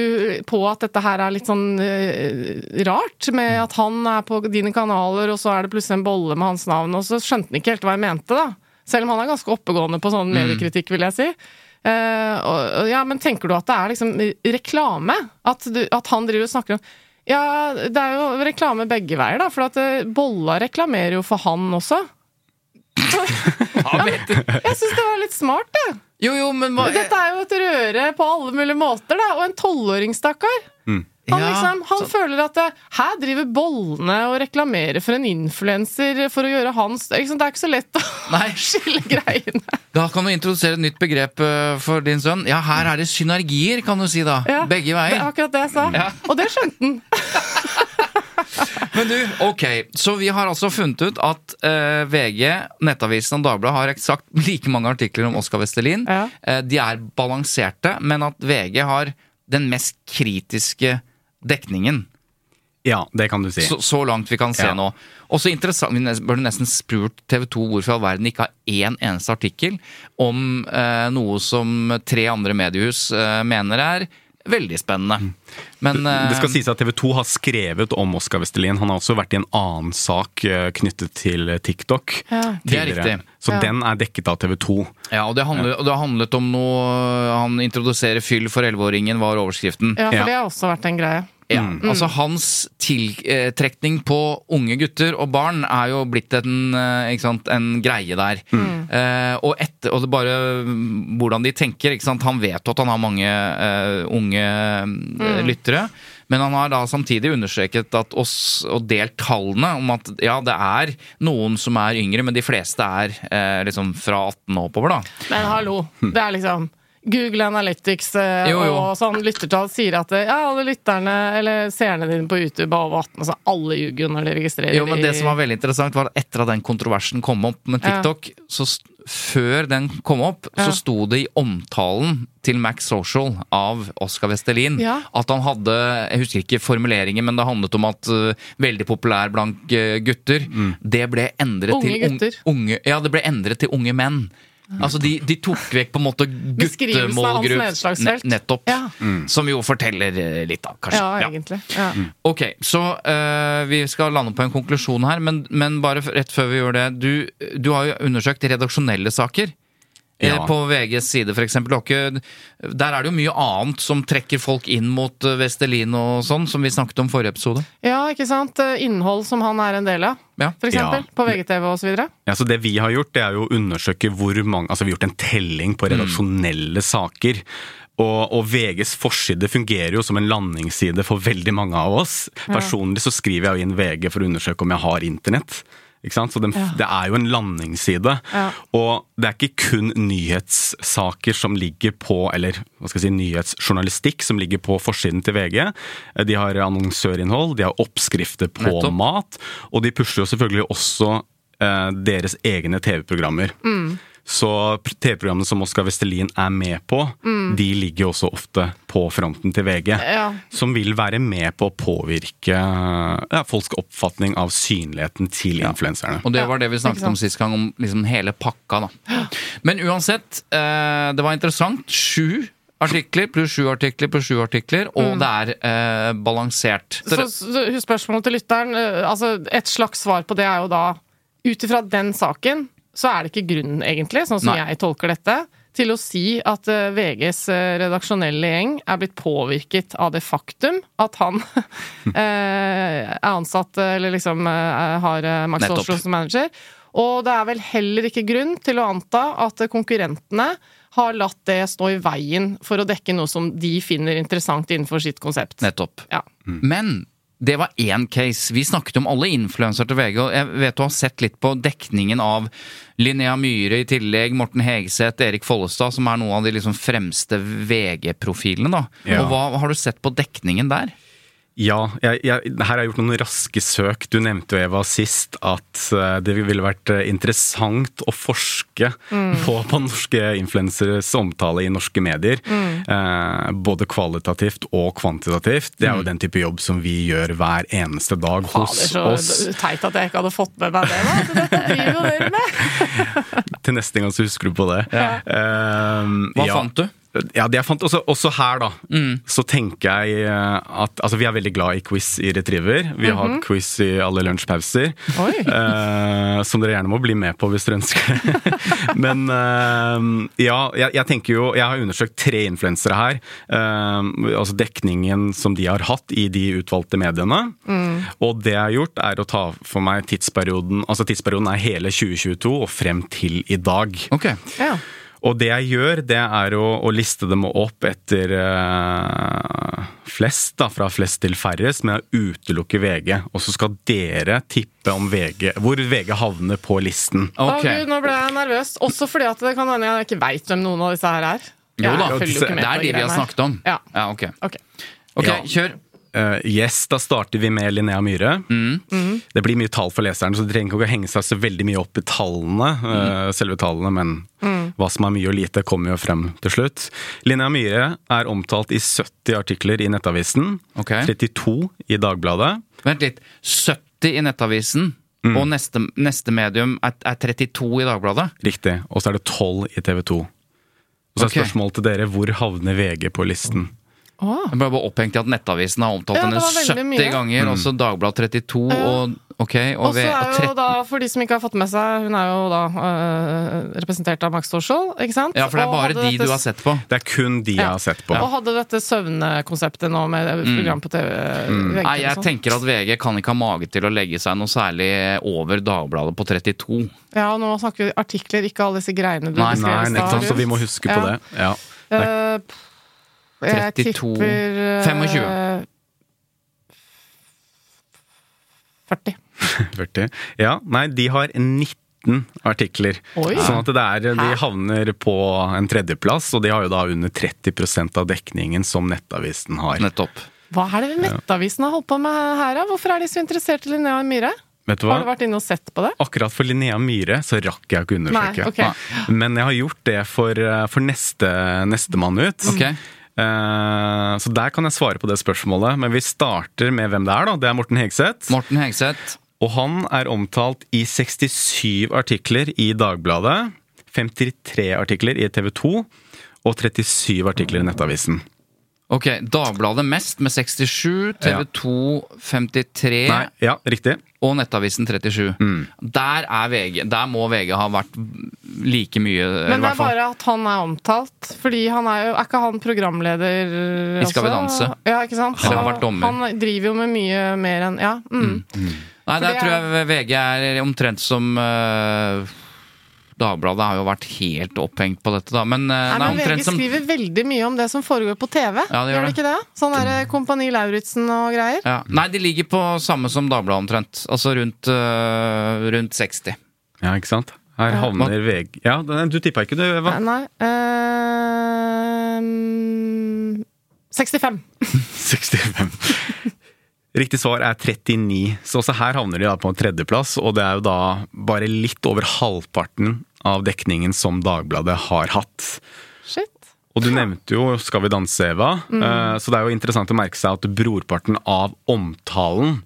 på at dette her er litt sånn eh, rart, med at han er på dine kanaler, og så er det plutselig en bolle med hans navn, og så skjønte han ikke helt hva jeg mente, da. Selv om han er ganske oppegående på sånn mediekritikk, vil jeg si. Eh, ja, men tenker du at det er liksom reklame? At, du, at han driver og snakker om Ja, det er jo reklame begge veier, da, for at eh, Bolla reklamerer jo for han også. Ja, men. Jeg syns det var litt smart, det. Jo, jo, men hva Dette er jo et røre på alle mulige måter, da. Og en tolvåring, stakkar. Han, Ja, liksom, han så- føler at det, her driver bollene og reklamerer for en influenser for å gjøre hans liksom. Det er ikke så lett å Nei. skille greiene. Da kan du introdusere et nytt begrep eh, for din sønn. Ja, her er det synergier, kan du si da. Ja, Begge Det er veier. akkurat det jeg sa. Ja. Og det skjønte han. Men du, ok, så vi har altså funnet ut at uh, VG, Nettavisen og Dagbladet har eksakt like mange artikler om Oskar Westerlin. Ja. Uh, de er balanserte, men at VG har den mest kritiske dekningen. Ja, det kan du si. Så, så langt vi kan se Ja. nå. Også interessant, Vi burde nesten spurt TV 2 hvorfor i all verden ikke har én eneste artikkel om eh, noe som tre andre mediehus eh, mener er veldig spennende. Men eh, Det skal sies at TV 2 har skrevet om Oskar Vestelin. Han har også vært i en annen sak eh, knyttet til TikTok. Ja. Det er tidligere. riktig. Så Ja. den er dekket av TV 2. Ja, og det, handlet, og det har handlet om noe Han introduserer fyll for 11-åringen, var overskriften. Ja, for det har også vært en greie. Ja, altså Hans tiltrekning på unge gutter og barn er jo blitt en, eh, ikke sant, en greie der. Eh, og, etter, og det bare mm, hvordan de tenker. Ikke sant? Han vet at han har mange uh, unge eh, lyttere. Men han har da samtidig understreket at oss, og delt tallene om at ja, det er noen som er yngre, men de fleste er eh, liksom fra 18 og oppover, da. Men hallo, det er liksom Google Analytics eh, Jo, jo. og sånn lyttertall sier at eh, ja, alle lytterne eller seerne dine på YouTube er over 18. Altså alle ljuger jo når de registrerer Jo, men det i- som var veldig interessant, var at etter at den kontroversen kom opp med Ja. TikTok, så før den kom opp, Ja. så sto det i omtalen til Max Social av Oscar Vestelin Ja. at han hadde Jeg husker ikke formuleringen, men det handlet om at uh, veldig populær blant uh, gutter. Det ble endret Unge til gutter. unge Ja, det ble endret til unge menn. Altså, de, de tok vekk på en måte guttemålgruppe. Nettopp. Ja. Som jo forteller uh, litt, da, kanskje. Ja, egentlig. Ja. Ok, så uh, vi skal lande på en konklusjon her, men, men bare rett før vi gjør det. Du, du har jo undersøkt redaksjonelle saker. Eh, Ja. På VGs side, ikke- Der er det jo mye annet som trekker folk inn mot øh, Vestelin og sånn, som vi snakket om forrige episode. ja, ikke sant? Eh, Innhold som han er en del av, Ja. for eksempel. Ja. På VGTV videre. Ja, så det vi har gjort, det er jo å undersøke hvor mange Altså, vi har gjort en telling på redaksjonelle saker. Og, og VGs forside fungerer jo som en landingsside for veldig mange av oss. Personlig så skriver jeg jo inn VG for å undersøke om jeg har internett. Ikke sant? Så den, Det er jo en landingsside. Ja. Og det er ikke kun nyhetssaker som ligger på Eller hva skal jeg si, nyhetsjournalistikk som ligger på forsiden til VG. De har annonsørinnhold, de har oppskrifter på Nettopp. mat, og de pusher jo selvfølgelig også eh, deres egne TV-programmer. Så TV-programmene som Oskar Vestelin er med på, de ligger jo også ofte på fronten til VG. Ja. Som vil være med på å påvirke ja, folks oppfatning av synligheten til influenserne. Og det var det vi snakket om sist gang, om liksom hele pakka, da. Men uansett, eh, det var interessant. Sju artikler pluss sju artikler pluss sju artikler, og det er eh, balansert. Så, så spørsmålet til lytteren eh, altså Et slags svar på det er jo da Ut ifra den saken så er det ikke grunn, egentlig, sånn som Nei. jeg tolker dette, til å si at eh, VGs eh, redaksjonelle gjeng er blitt påvirket av det faktum at han eh, er ansatt, eller liksom har Max Oslo som manager. Og det er vel heller ikke grunn til å anta at konkurrentene har latt det stå i veien for å dekke noe som de finner interessant innenfor sitt konsept. Nettopp. Ja. Men det var én case. Vi snakket om alle influensere til VG, og jeg vet du har sett litt på dekningen av Linnea Myhre i tillegg, Morten Hegeseth, Erik Follestad, som er noen av de liksom fremste VG-profilene. da. Ja. Og hva har du sett på dekningen der? Ja, jeg, jeg, her har jeg gjort noen raske søk. Du nevnte jo, Eva, sist at eh, det ville vært eh, interessant å forske på, på norske influenseres omtale i norske medier. Eh, både kvalitativt og kvantitativt. Det er jo den type jobb som vi gjør hver eneste dag hos oss. Det er så oss. teit at jeg ikke hadde fått med meg det. Da. Så Dette driver jo dere med! Til neste gang så husker du på det. Eh, Hva ja. fant du? Ja, det jeg fant også, også her, da, så tenker jeg eh, at Altså, vi er veldig glad i quiz i Retriever. Vi har hatt quiz i alle lunsjpauser. Eh, som dere gjerne må bli med på hvis dere ønsker det. Men uh, ja, jeg, jeg tenker jo Jeg har undersøkt tre influensere her. Uh, altså dekningen som de har hatt i de utvalgte mediene. Og det jeg har gjort, er å ta for meg tidsperioden Altså tidsperioden er hele 2022 og frem til i dag. Ok. Ja. Og det jeg gjør, det er å, å liste dem opp etter eh, flest, da, fra flest til færrest, med å utelukke VG. Og så skal dere tippe om VG, hvor VG havner på listen. Å Ok. gud, nå ble jeg nervøs. Også fordi at det kan hende jeg ikke veit hvem noen av disse her er. Jo da, det er de vi har snakket om. Ja. Ja, ok. Ok. Ok, Ja. kjør. Eh, yes, da starter vi med Linnea Myhre. Mm. Det blir mye tall for leseren, så de trenger ikke å henge seg så veldig mye opp i tallene, eh, selve tallene, men hva som er mye og lite, kommer jo frem til slutt. Linnea Myhre er omtalt i 70 artikler i Nettavisen, Okay. 32 i Dagbladet. Vent litt. 70 i Nettavisen, Mm. og neste, neste medium er, er 32 i Dagbladet? Riktig. Og så er det 12 i TV 2. Og så er okay. spørsmålet til dere, hvor havner VG på listen? Åh. Jeg ble bare opphengt i at Nettavisen har omtalt Ja, henne det 70 mye. ganger, og så Dagbladet 32, og ok, og, Og så ved, er jo 13 da, for de som ikke har fått med seg, hun er jo da øh, representert av Max Torshall, ikke sant? Ja, for det er bare de dette- du har sett på. Det er kun de jeg har sett på. Og hadde dette søvnekonseptet nå med program på TV. VG Nei, jeg tenker at VG kan ikke ha mage til å legge seg noe særlig over Dagbladet på 32. Ja, og nå snakker vi artikler, ikke alle disse greiene du Nei, beskrev. Nei, i stad, nettopp, så vi må huske på Ja. det. Ja. Jeg 32, tipper eh, 25. 40. 40. Ja, nei, de har 19 artikler. Oi. Sånn at det er, de havner på en tredjeplass, og de har jo da under 30% av dekningen som Nettavisen har. Nettopp. Hva er det Nettavisen har holdt på med her, da? Hvorfor er de så interessert i Linnea Myhre? Vet du Har du vært inne og sett på det? Akkurat for Linnea Myhre så rakk jeg ikke undersøke. Nei, ok. Men jeg har gjort det for, eh, for neste, nestemann ut. Ok. Eh, så der kan jeg svare på det spørsmålet. Men vi starter med hvem det er, da. Det er Morten Hegseth. Morten Hegseth. Og han er omtalt i 67 artikler i Dagbladet, 53 artikler i TV 2 og 37 artikler i Nettavisen. Ok, Dagbladet mest med 67, TV 2 53 Nei, ja, riktig. og Nettavisen 37. Mm. Der, er VG, der må VG ha vært like mye, Men det er bare at han er omtalt. Fordi han er jo Er ikke han programleder I Skal vi danse. Ja, ikke sant? Han har vært dommer. Han driver jo med mye mer enn Ja. Mm. Nei, der tror jeg VG er omtrent som eh, Dagbladet har jo vært helt opphengt på dette, da. Men, nei, Nei, men VG som skriver veldig mye om det som foregår på TV. Ja, de gjør det ikke det? Sånn der Kompani Lauritzen og greier. ja. Nei, de ligger på samme som Dagbladet omtrent. Altså rundt, uh, rundt 60. Ja, ikke sant? Her havner VG Ja, du tippa ikke, du, Eva? Nei Uh, 65. 65. Riktig svar er 39, så også her havner de da på tredjeplass. Og det er jo da bare litt over halvparten av dekningen som Dagbladet har hatt. Shit. Og du nevnte jo Skal vi danse, Eva. Mm. Så det er jo interessant å merke seg at brorparten av omtalen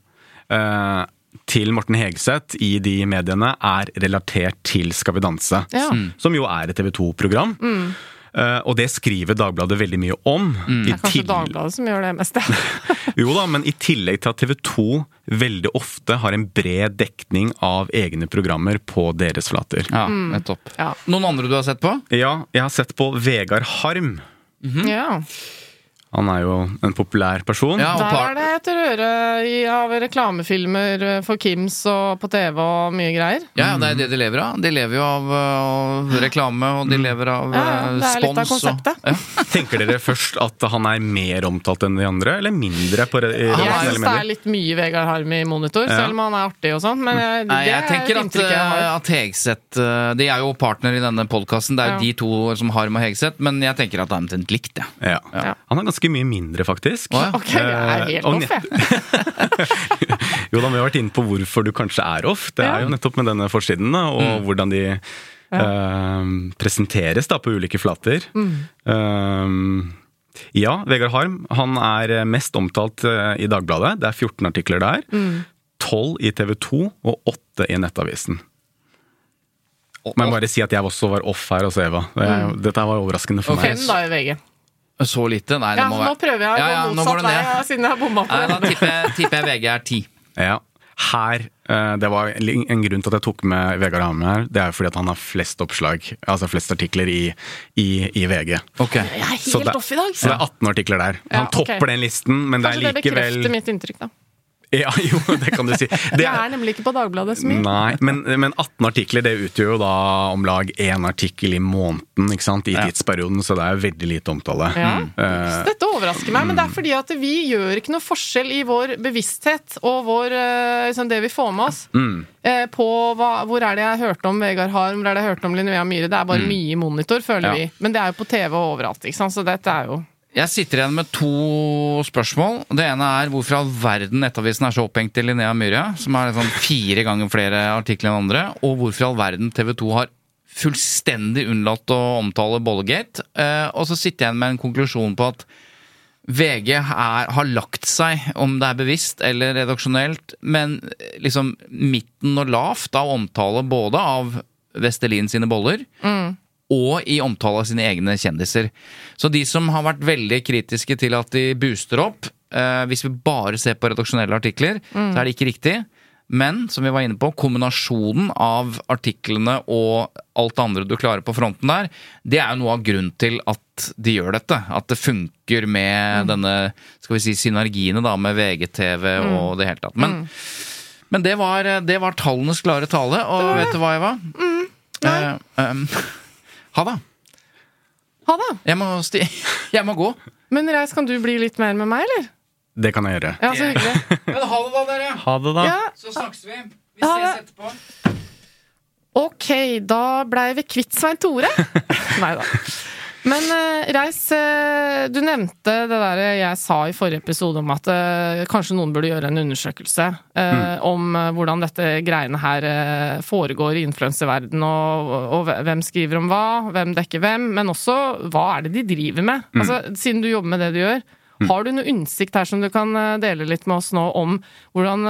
eh, til Morten Hegseth i de mediene er relatert til Skal vi danse. Ja. Som jo er et TV 2-program. Eh, og det skriver Dagbladet veldig mye om. Mm. Det er kanskje Dagbladet som gjør det meste. jo da, men i tillegg til at TV 2 veldig ofte har en bred dekning av egne programmer på deres flater. Ja, nettopp. Ja. Noen andre du har sett på? Ja, jeg har sett på Vegard Harm. ja. Han er jo en populær person. Ja, og Der er det etter øre av reklamefilmer for Kims og på TV og mye greier. Ja, det er det de lever av. De lever jo av uh, reklame, og de lever av spons. ja, øh, det er litt av spons. og- konseptet. Ja. Tenker dere først at han er mer omtalt enn de andre, eller mindre? på re- i Jeg syns det er litt mye Vegard Harm i monitor, Ja. selv om han er artig og sånn. Men jeg, det Nei, jeg er tenker at, at Hegseth De er jo partner i denne podkasten. Det er jo Ja. de to som Harm og Hegseth, men jeg tenker at det er omtrent likt, jeg. Ja. Ja. Han er ganske mye mindre, faktisk. Oh, ja. Ok, jeg er Eh, helt off, jeg. Jo da, vi har vært inne på hvorfor du kanskje er off. Det er jo nettopp med denne forsiden, da, og hvordan de eh, presenteres da på ulike flater. Eh, ja, Vegard Harm han er mest omtalt i Dagbladet. Det er 14 artikler der. 12 i TV 2 og 8 i Nettavisen. Men bare si at jeg også var off her hos Eva. Det er, Dette var overraskende for Ok, meg. Fem da i VG. Så lite? Nei, det Ja, må Ja, nå prøver jeg å Ja, ja, gå motsatt det vei, siden jeg har bomma på Nei, da det. tipper tipper jeg VG er ti. Ja. Her, eh, det var En grunn til at jeg tok med Vegard Harm her, det er fordi at han har flest oppslag, altså flest artikler i, i, i VG. Ok. Jeg er helt det- off i dag. Så det er 18 artikler der. Ja, Han topper den listen, men det er likevel Kanskje det bekrefter mitt inntrykk, da. Ja, jo, det kan du si. Det Jeg er nemlig ikke på Dagbladet så mye. Nei, men, men 18 artikler det utgjør jo da om lag én artikkel i måneden ikke sant, i Ja. tidsperioden, så det er veldig lite omtale. Ja. Uh, Dette overrasker meg, men det er fordi at vi gjør ikke noe forskjell i vår bevissthet og vår, liksom det vi får med oss. eh, På hva, hvor er det jeg hørte om Vegard Harm, hvor er det jeg hørte om Linnea Myhre? Det er bare mye i monitor, føler Ja. vi. Men det er jo på TV og overalt, ikke sant. Så dette er jo Jeg sitter igjen med to spørsmål. Det ene er hvorfor all verden Nettavisen er så opphengt i Linnea Myhre, som er sånn fire ganger flere artikler enn andre, og hvorfor all verden TV 2 har fullstendig unnlatt å omtale Bollegate. Eh, og så sitter jeg igjen med en konklusjon på at VG er, har lagt seg, om det er bevisst eller redaksjonelt, men liksom midten og lavt av omtale både av Vestelin sine boller og i omtale av sine egne kjendiser. Så de som har vært veldig kritiske til at de booster opp, eh, hvis vi bare ser på redaksjonelle artikler, så er det ikke riktig. Men som vi var inne på, kombinasjonen av artiklene og alt det andre du klarer på fronten der, det er jo noe av grunnen til at de gjør dette. At det funker med denne skal vi si, synergiene da, med VGTV og det hele tatt. Men, men det, var, det var tallenes klare tale, og vet du hva, Eva? Eh, um, ha det. Ha det! Jeg må, sti jeg må gå. Men Reis, kan du bli litt mer med meg, eller? Det kan jeg gjøre. Ja, så hyggelig. Men ha det, da, dere. Ha det, da. Ja, Så snakkes vi. Vi Ha ses det. etterpå. ok, da blei vi kvitt Svein Tore. Nei da. Men eh, Reis, eh, du nevnte det der jeg sa i forrige episode om at eh, kanskje noen burde gjøre en undersøkelse mm. om hvordan dette greiene her foregår i influenserverdenen, og, og hvem skriver om hva, hvem dekker hvem, men også hva er det de driver med? Altså, siden du jobber med det du gjør, har du noe innsikt her som du kan dele litt med oss nå om hvordan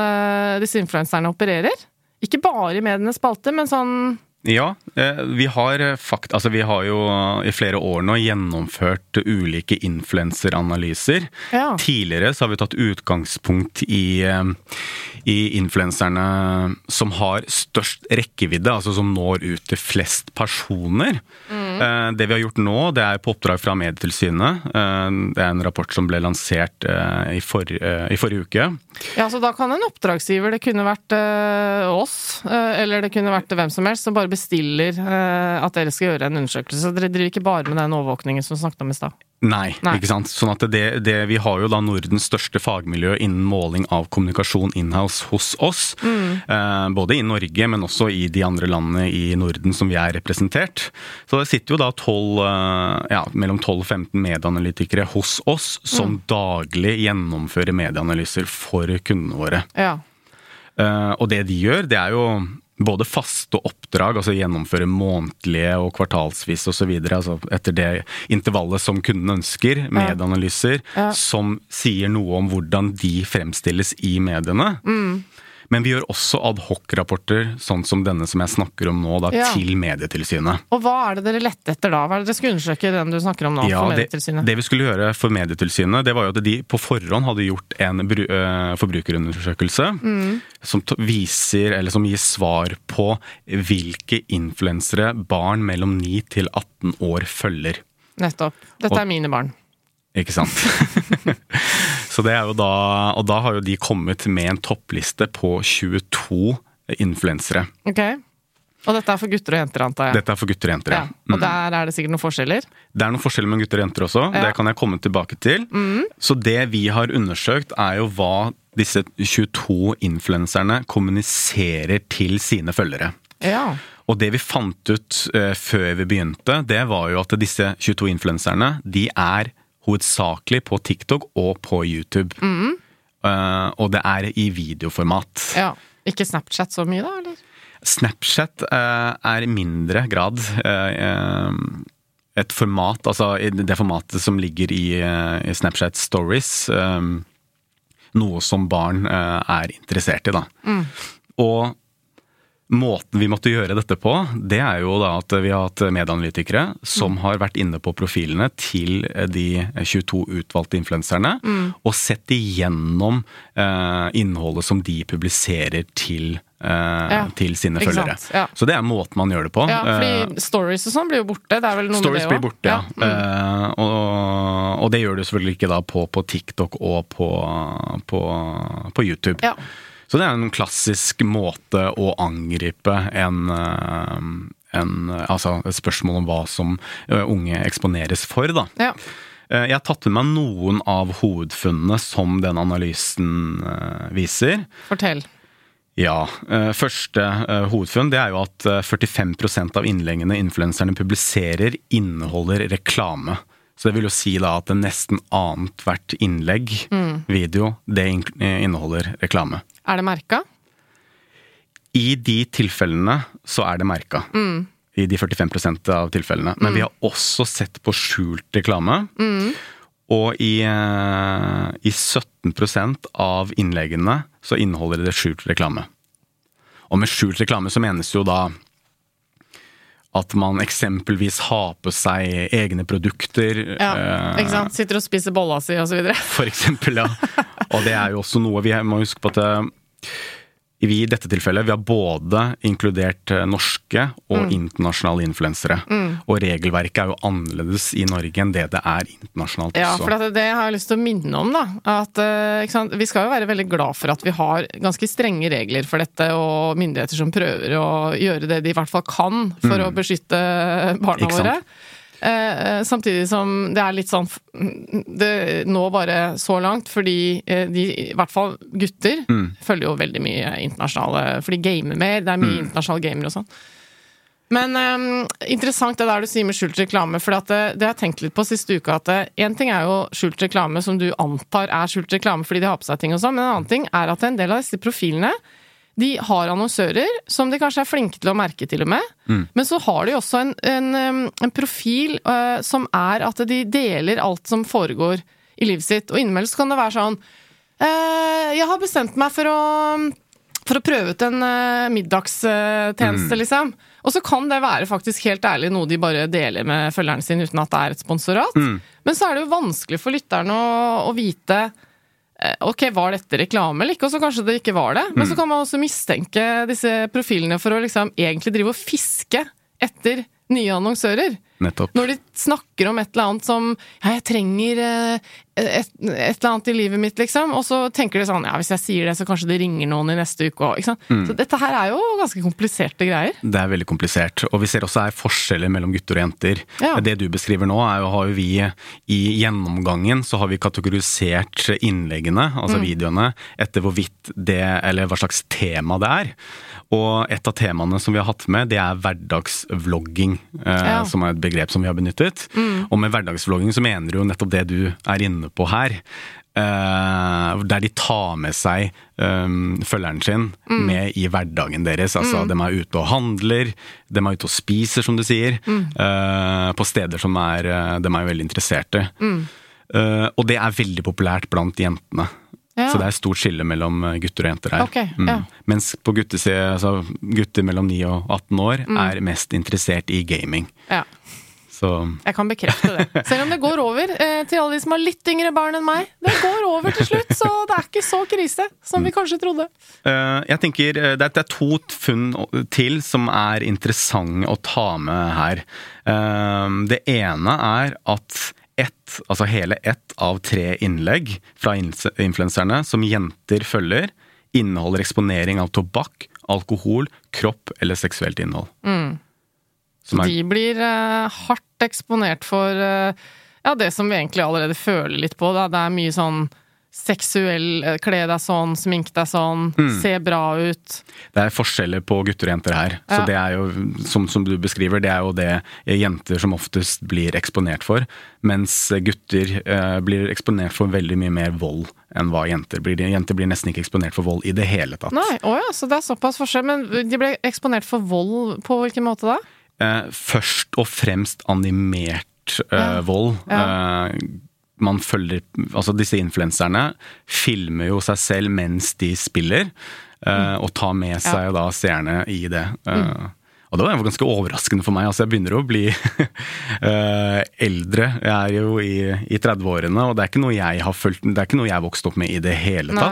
disse influenserne opererer? Ikke bare i medienes spalte, men sånn Ja, eh, vi har eh, fakt, altså vi har jo i flere år nå gjennomført ulike influenseranalyser. Ja. Tidligere så har vi tatt utgangspunkt i, eh, i influenserne som har størst rekkevidde, altså som når ut til flest personer. Eh, Det vi har gjort nå, det er på oppdrag fra Medietilsynet. Eh, Det er en rapport som ble lansert eh, i, for, i forrige uke. Ja, så da kan en oppdragsgiver, det kunne vært oss, eller det kunne vært hvem som helst, som bare bestiller at dere skal gjøre en undersøkelse. Så dere driver ikke bare med den overvåkningen som snakket om i stad. Nei, Nei. ikke sant. Sånn at det, det, vi har jo da Nordens største fagmiljø innen måling av kommunikasjon inhouse hos oss. Eh, både i Norge, men også i de andre landene i Norden som vi er representert. Så det sitter jo da 12, eh, ja, mellom 12 og 15 medieanalytikere hos oss som daglig gjennomfører medieanalyser for kundene våre. Ja. Eh, og det de gjør, det er jo både faste oppdrag, altså gjennomføre månedlige og kvartalsvis osv. Altså etter det intervallet som kunden ønsker, medieanalyser Ja. som sier noe om hvordan de fremstilles i mediene. Mm. Men vi gjør også adhoc-rapporter, sånn som denne som jeg snakker om nå, da, Ja. til Medietilsynet. Og hva er det dere lette etter da? Hva er det dere skulle undersøke den du snakker om nå? Ja, for det, Medietilsynet? det vi skulle gjøre for Medietilsynet, det var jo at de på forhånd hadde gjort en bru, øh, forbrukerundersøkelse Mm. som viser, eller som gir svar på hvilke influensere barn mellom 9 til 18 år følger. Nettopp. Dette er mine barn. Ikke sant? Så det er jo da, og da har jo de kommet med en toppliste på 22 influensere. Ok. Og dette er for gutter og jenter, antar jeg? Dette er for gutter og jenter, ja. ja. Og der er det sikkert noen forskjeller? Det er noen forskjeller mellom gutter og jenter også, Ja. det kan jeg komme tilbake til. Så det vi har undersøkt er jo hva disse 22 influenserne kommuniserer til sine følgere. Ja. Og det vi fant ut uh, før vi begynte, det var jo at disse 22 influenserne, de er hovedsakelig på TikTok og på YouTube. Eh, og det er i videoformat. ja. Ikke Snapchat så mye, da? eller? Snapchat uh, er i mindre grad uh, et format, altså det formatet som ligger i, i Snapchat Stories. noe som barn er interessert i, da. Og måten vi måtte gjøre dette på, det er jo da at vi har hatt medieanalytikere som har vært inne på profilene til de 22 utvalgte influenserne, og sett igjennom eh, innholdet som de publiserer til, eh, Ja, til sine følgere. ja. Så det er måten man gjør det på. Ja, Eh, fordi stories og sånn blir jo borte. Det er vel noe Stories med det blir også? borte, ja. Mm. Eh, og, og det gjør du selvfølgelig ikke da på, på TikTok og på, på, på YouTube. Ja. Så det er en klassisk måte å angripe en, eh, en Altså et spørsmål om hva som eh, unge eksponeres for, da. Ja. Eh, Jeg har tatt med meg noen av hovedfunnene som den analysen viser. Fortell. Ja. Første hovedfunn det er jo at eh, 45% av innleggene influenserne publiserer, inneholder reklame. Så det vil jo si da at nesten annethvert innlegg, video, det eh, inneholder reklame. Er det merka? I de tilfellene så er det merka. I de 45% av tilfellene. Men vi har også sett på skjult reklame. Og i, eh, i 17% av innleggene så inneholder det skjult reklame. Og med skjult reklame så menes jo da at man eksempelvis har på seg egne produkter. Ja, eh, ikke sant? Sitter og spiser bolla si, og så videre. for eksempel, ja. Og det er jo også noe vi må huske på at eh, vi i dette tilfellet vi har både inkludert eh, norske og Mm. internasjonale influensere. Og regelverket er jo annerledes i Norge enn det det er internasjonalt Ja, også. for det, det har jeg lyst til å minne om, da. At, eh, sant? Vi skal jo være veldig glad for at vi har ganske strenge regler for dette, og myndigheter som prøver å gjøre det de i hvert fall kan for å beskytte barna våre. Sant? Våre. Eh, samtidig som det er litt sånn Det nå bare så langt, fordi eh, de, i hvert fall gutter, Mm. følger jo veldig mye internasjonale For de gamer mer, det er mye Mm. internasjonale gamere og sånn. Men eh, interessant det der du sier med skjult reklame, for det, det har jeg tenkt litt på siste uka. At én ting er jo skjult reklame som du antar er skjult reklame fordi de har på seg ting og sånn, men en annen ting er at en del av disse profilene de har annonsører som de kanskje er flinke til å merke, til og med. Men så har de også en, en, en profil uh, som er at de deler alt som foregår i livet sitt. Og innimellom kan det være sånn uh, Jeg har bestemt meg for å for å prøve ut en uh, middagstjeneste, liksom. Og så kan det være faktisk helt ærlig noe de bare deler med følgerne sin uten at det er et sponsorat. Men så er det jo vanskelig for lytterne å, å vite Ok, var dette reklame eller ikke? Og så kanskje det ikke var det. Men så kan man også mistenke disse profilene for å liksom egentlig drive og fiske etter nye annonsører. Nettopp. Når de snakker om et eller annet som ja, 'jeg trenger eh, et, et eller annet i livet mitt', liksom, og så tenker de sånn 'ja, hvis jeg sier det, så kanskje det ringer noen i neste uke òg'. Så dette her er jo ganske kompliserte greier. Det er veldig komplisert. Og vi ser også her forskjeller mellom gutter og jenter. Ja. Det du beskriver nå, er jo, har jo vi i gjennomgangen så har vi kategorisert innleggene, altså videoene, etter hvorvidt det, eller hva slags tema det er. Og et av temaene som vi har hatt med, det er hverdagsvlogging, eh, Ja. som er et begrep som vi har benyttet. Og med hverdagsvlogging så mener du jo nettopp det du er inne på her. Eh, der de tar med seg um, følgeren sin med i hverdagen deres. Altså, De er ute og handler, de er ute og spiser, som du sier. eh, på steder som er, eh, de er veldig interesserte. Eh, og det er veldig populært blant jentene. Ja. Så det er stort skille mellom eh, gutter og jenter her. Ok, ja. Mens på guttesida, altså, gutter mellom 9 og 18 år Mm. er mest interessert i gaming. Ja, Så jeg kan bekrefte det. Selv om det går over eh, til alle de som har litt yngre barn enn meg. Det går over til slutt, så det er ikke så krise som vi kanskje trodde. Uh, jeg tenker eh, det er, det er to funn til som er interessante å ta med her. Uh, det ene er at ett, altså hele ett av tre innlegg fra influenserne som jenter følger, inneholder eksponering av tobakk, alkohol, kropp eller seksuelt innhold. Som er, De blir uh, hardt eksponert for uh, ja, det som vi egentlig allerede føler litt på. Da. Det er mye sånn seksuell eh, Kle deg sånn, smink deg sånn, se bra ut. det er forskjeller på gutter og jenter her. Så det er jo, som, som du beskriver, det er jo det jenter som oftest blir eksponert for. Mens gutter eh, blir eksponert for veldig mye mer vold enn hva jenter blir. Jenter blir nesten ikke eksponert for vold i det hele tatt. Nei, å ja, så det er såpass forskjell. Men de ble eksponert for vold på hvilken måte da? Eh, først og fremst animert eh, Ja. vold. Eh, man følger Altså, disse influenserne filmer jo seg selv mens de spiller, eh, og tar med seg da seerne i det. Eh, Og det var ganske overraskende for meg. altså Jeg begynner å bli uh, eldre. Jeg er jo i, i 30-årene, og det er ikke noe jeg har fulgt, det er ikke noe jeg vokste opp med i det hele Nei.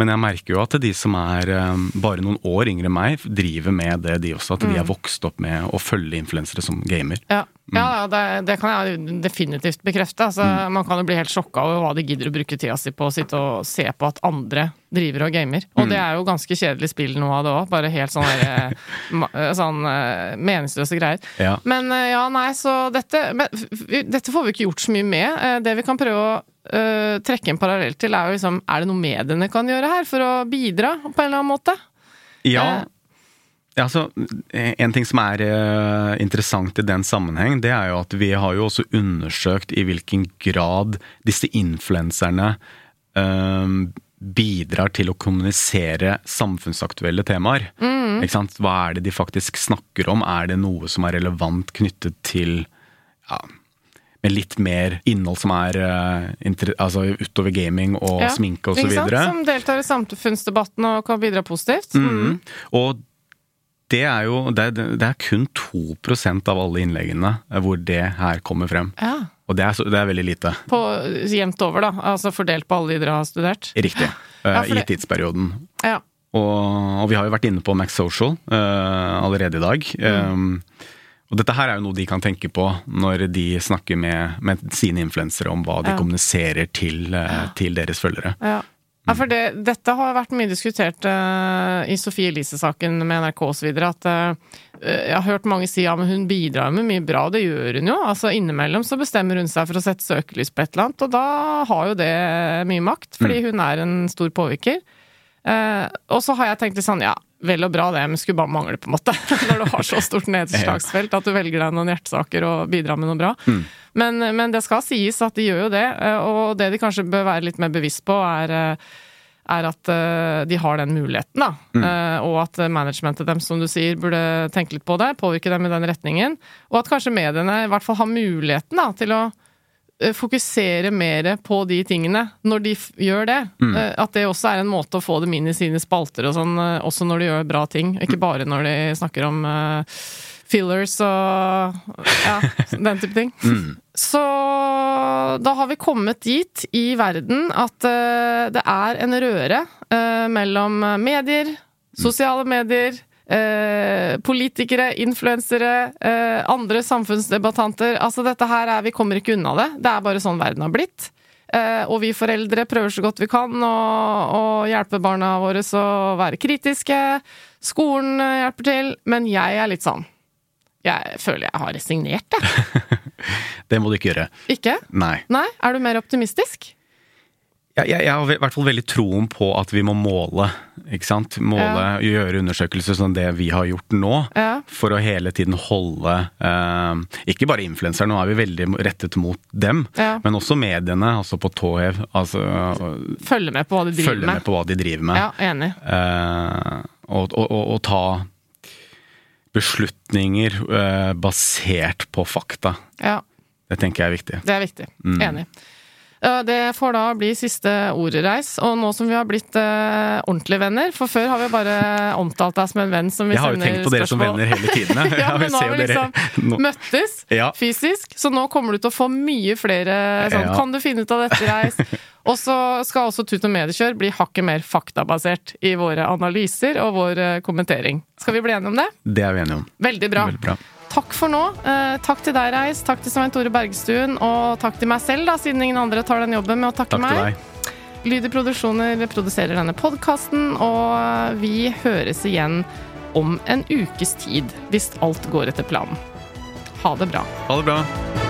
Men jeg merker jo at de som er eh, bare noen år yngre enn meg, driver med det, de også. At de er vokst opp med å følge influensere som gamer. Ja, mm. ja, det, det kan jeg definitivt bekrefte. Altså, Man kan jo bli helt sjokka over hva de gidder å bruke tida si på å sitte og se på at andre driver og gamer. Og det er jo ganske kjedelig spill noe av det òg. Bare helt sånn, der, eh, eh, sånn meningsløse greier. Ja. Men ja, nei, så dette men, Dette får vi ikke gjort så mye med. Det vi kan prøve å eh, trekke en parallell til, er jo liksom Er det noe mediene kan gjøre her for å bidra på en eller annen måte? Ja, Uh, Ja, altså, En ting som er uh, interessant i den sammenheng, det er jo at vi har jo også undersøkt i hvilken grad disse influenserne eh, bidrar til å kommunisere samfunnsaktuelle temaer. Ikke sant? Hva er det de faktisk snakker om? Er det noe som er relevant knyttet til ja, med litt mer innhold som er eh, altså utover gaming og Ja, sminke osv.? Som deltar i samfunnsdebatten og kan bidra positivt. Mm. Og det er jo det det er kun 2% av alle innleggene hvor det her kommer frem. Ja. Og det er, det er veldig lite. På jevnt over, da. Altså fordelt på alle de dere har studert. Riktig. Ja, eh, I tidsperioden. Ja. Og, og vi har jo vært inne på Max Social uh, allerede i dag. Um, og dette her er jo noe de kan tenke på når de snakker med, med sine influensere om hva de Ja. kommuniserer til, eh, til deres følgere. Ja. Ja, for det, dette har vært mye diskutert uh, i Sofie Elise-saken med NRK osv. At eh, jeg har hørt mange si ja, men hun bidrar med mye bra, det gjør hun jo. Altså Innimellom så bestemmer hun seg for å sette søkelys på et eller annet, og da har jo det mye makt, fordi hun er en stor påvirker. Uh, og så har jeg tenkt litt sånn, ja, vel og bra det, men skulle bare mangle, på en måte. Når du har så stort nedslagsfelt at du velger deg noen hjertesaker og bidrar med noe bra. Men, men det skal sies at de gjør jo det, eh, og det de kanskje bør være litt mer bevisst på, er eh, er at eh, de har den muligheten, da. Mm. og at managementet dem, som du sier, burde tenke litt på det, påvirke dem i den retningen. Og at kanskje mediene i hvert fall har muligheten da, til å fokusere mer på de tingene når de gjør det. Mm. At det også er en måte å få dem inn i sine spalter og sånn, eh, også når de gjør bra ting. Ikke bare når de snakker om uh, fillers og ja, den type ting. Så da har vi kommet dit i verden at uh, det er en røre uh, mellom medier, sosiale medier, eh, politikere, influensere, eh, andre samfunnsdebattanter. Altså dette her er Vi kommer ikke unna det. Det er bare sånn verden har blitt. Eh, og vi foreldre prøver så godt vi kan å, hjelpe barna våre å være kritiske. Skolen eh, hjelper til. Men jeg er litt sånn Jeg føler jeg har resignert, jeg. Det må du ikke gjøre. Ikke? Nei. Nei? Er du mer optimistisk? Jeg, jeg, har i hvert fall veldig troen på at vi må måle. ikke sant? Måle, Gjøre undersøkelser som det vi har gjort nå. Ja. For å hele tiden holde eh, Ikke bare influensere, nå er vi veldig rettet mot dem. Ja. Men også mediene, altså på tå hev. Altså, Følge med på hva de driver følge med med. på hva de driver med. Ja, enig. Eh, og, og, og, og ta beslutninger eh, basert på fakta. Ja, Det tenker jeg er viktig. det er viktig. Mm. Enig. Det får da bli siste ordreis. Og nå som vi har blitt eh, ordentlige venner For før har vi bare omtalt deg som en venn som vi Jeg har jo tenkt på dere som venner hele tiden. ja, ja, men nå har vi liksom dere... møttes Ja. fysisk, så nå kommer du til å få mye flere sånn Ja. Kan du finne ut av dette, Reis? Og så skal også Tut og Mediekjør bli hakket mer faktabasert i våre analyser og vår eh, kommentering. Skal vi bli enige om det? Det er vi enige om. Veldig bra. Veldig bra. Takk for nå. Eh, takk til deg, Reis. Takk til Svein Tore Bergstuen. Og takk til meg selv, da, siden ingen andre tar den jobben med å takke Takk til meg. deg. i Produksjoner produserer denne podkasten, og vi høres igjen om en ukes tid, hvis alt går etter planen. Ha det bra. Ha det bra.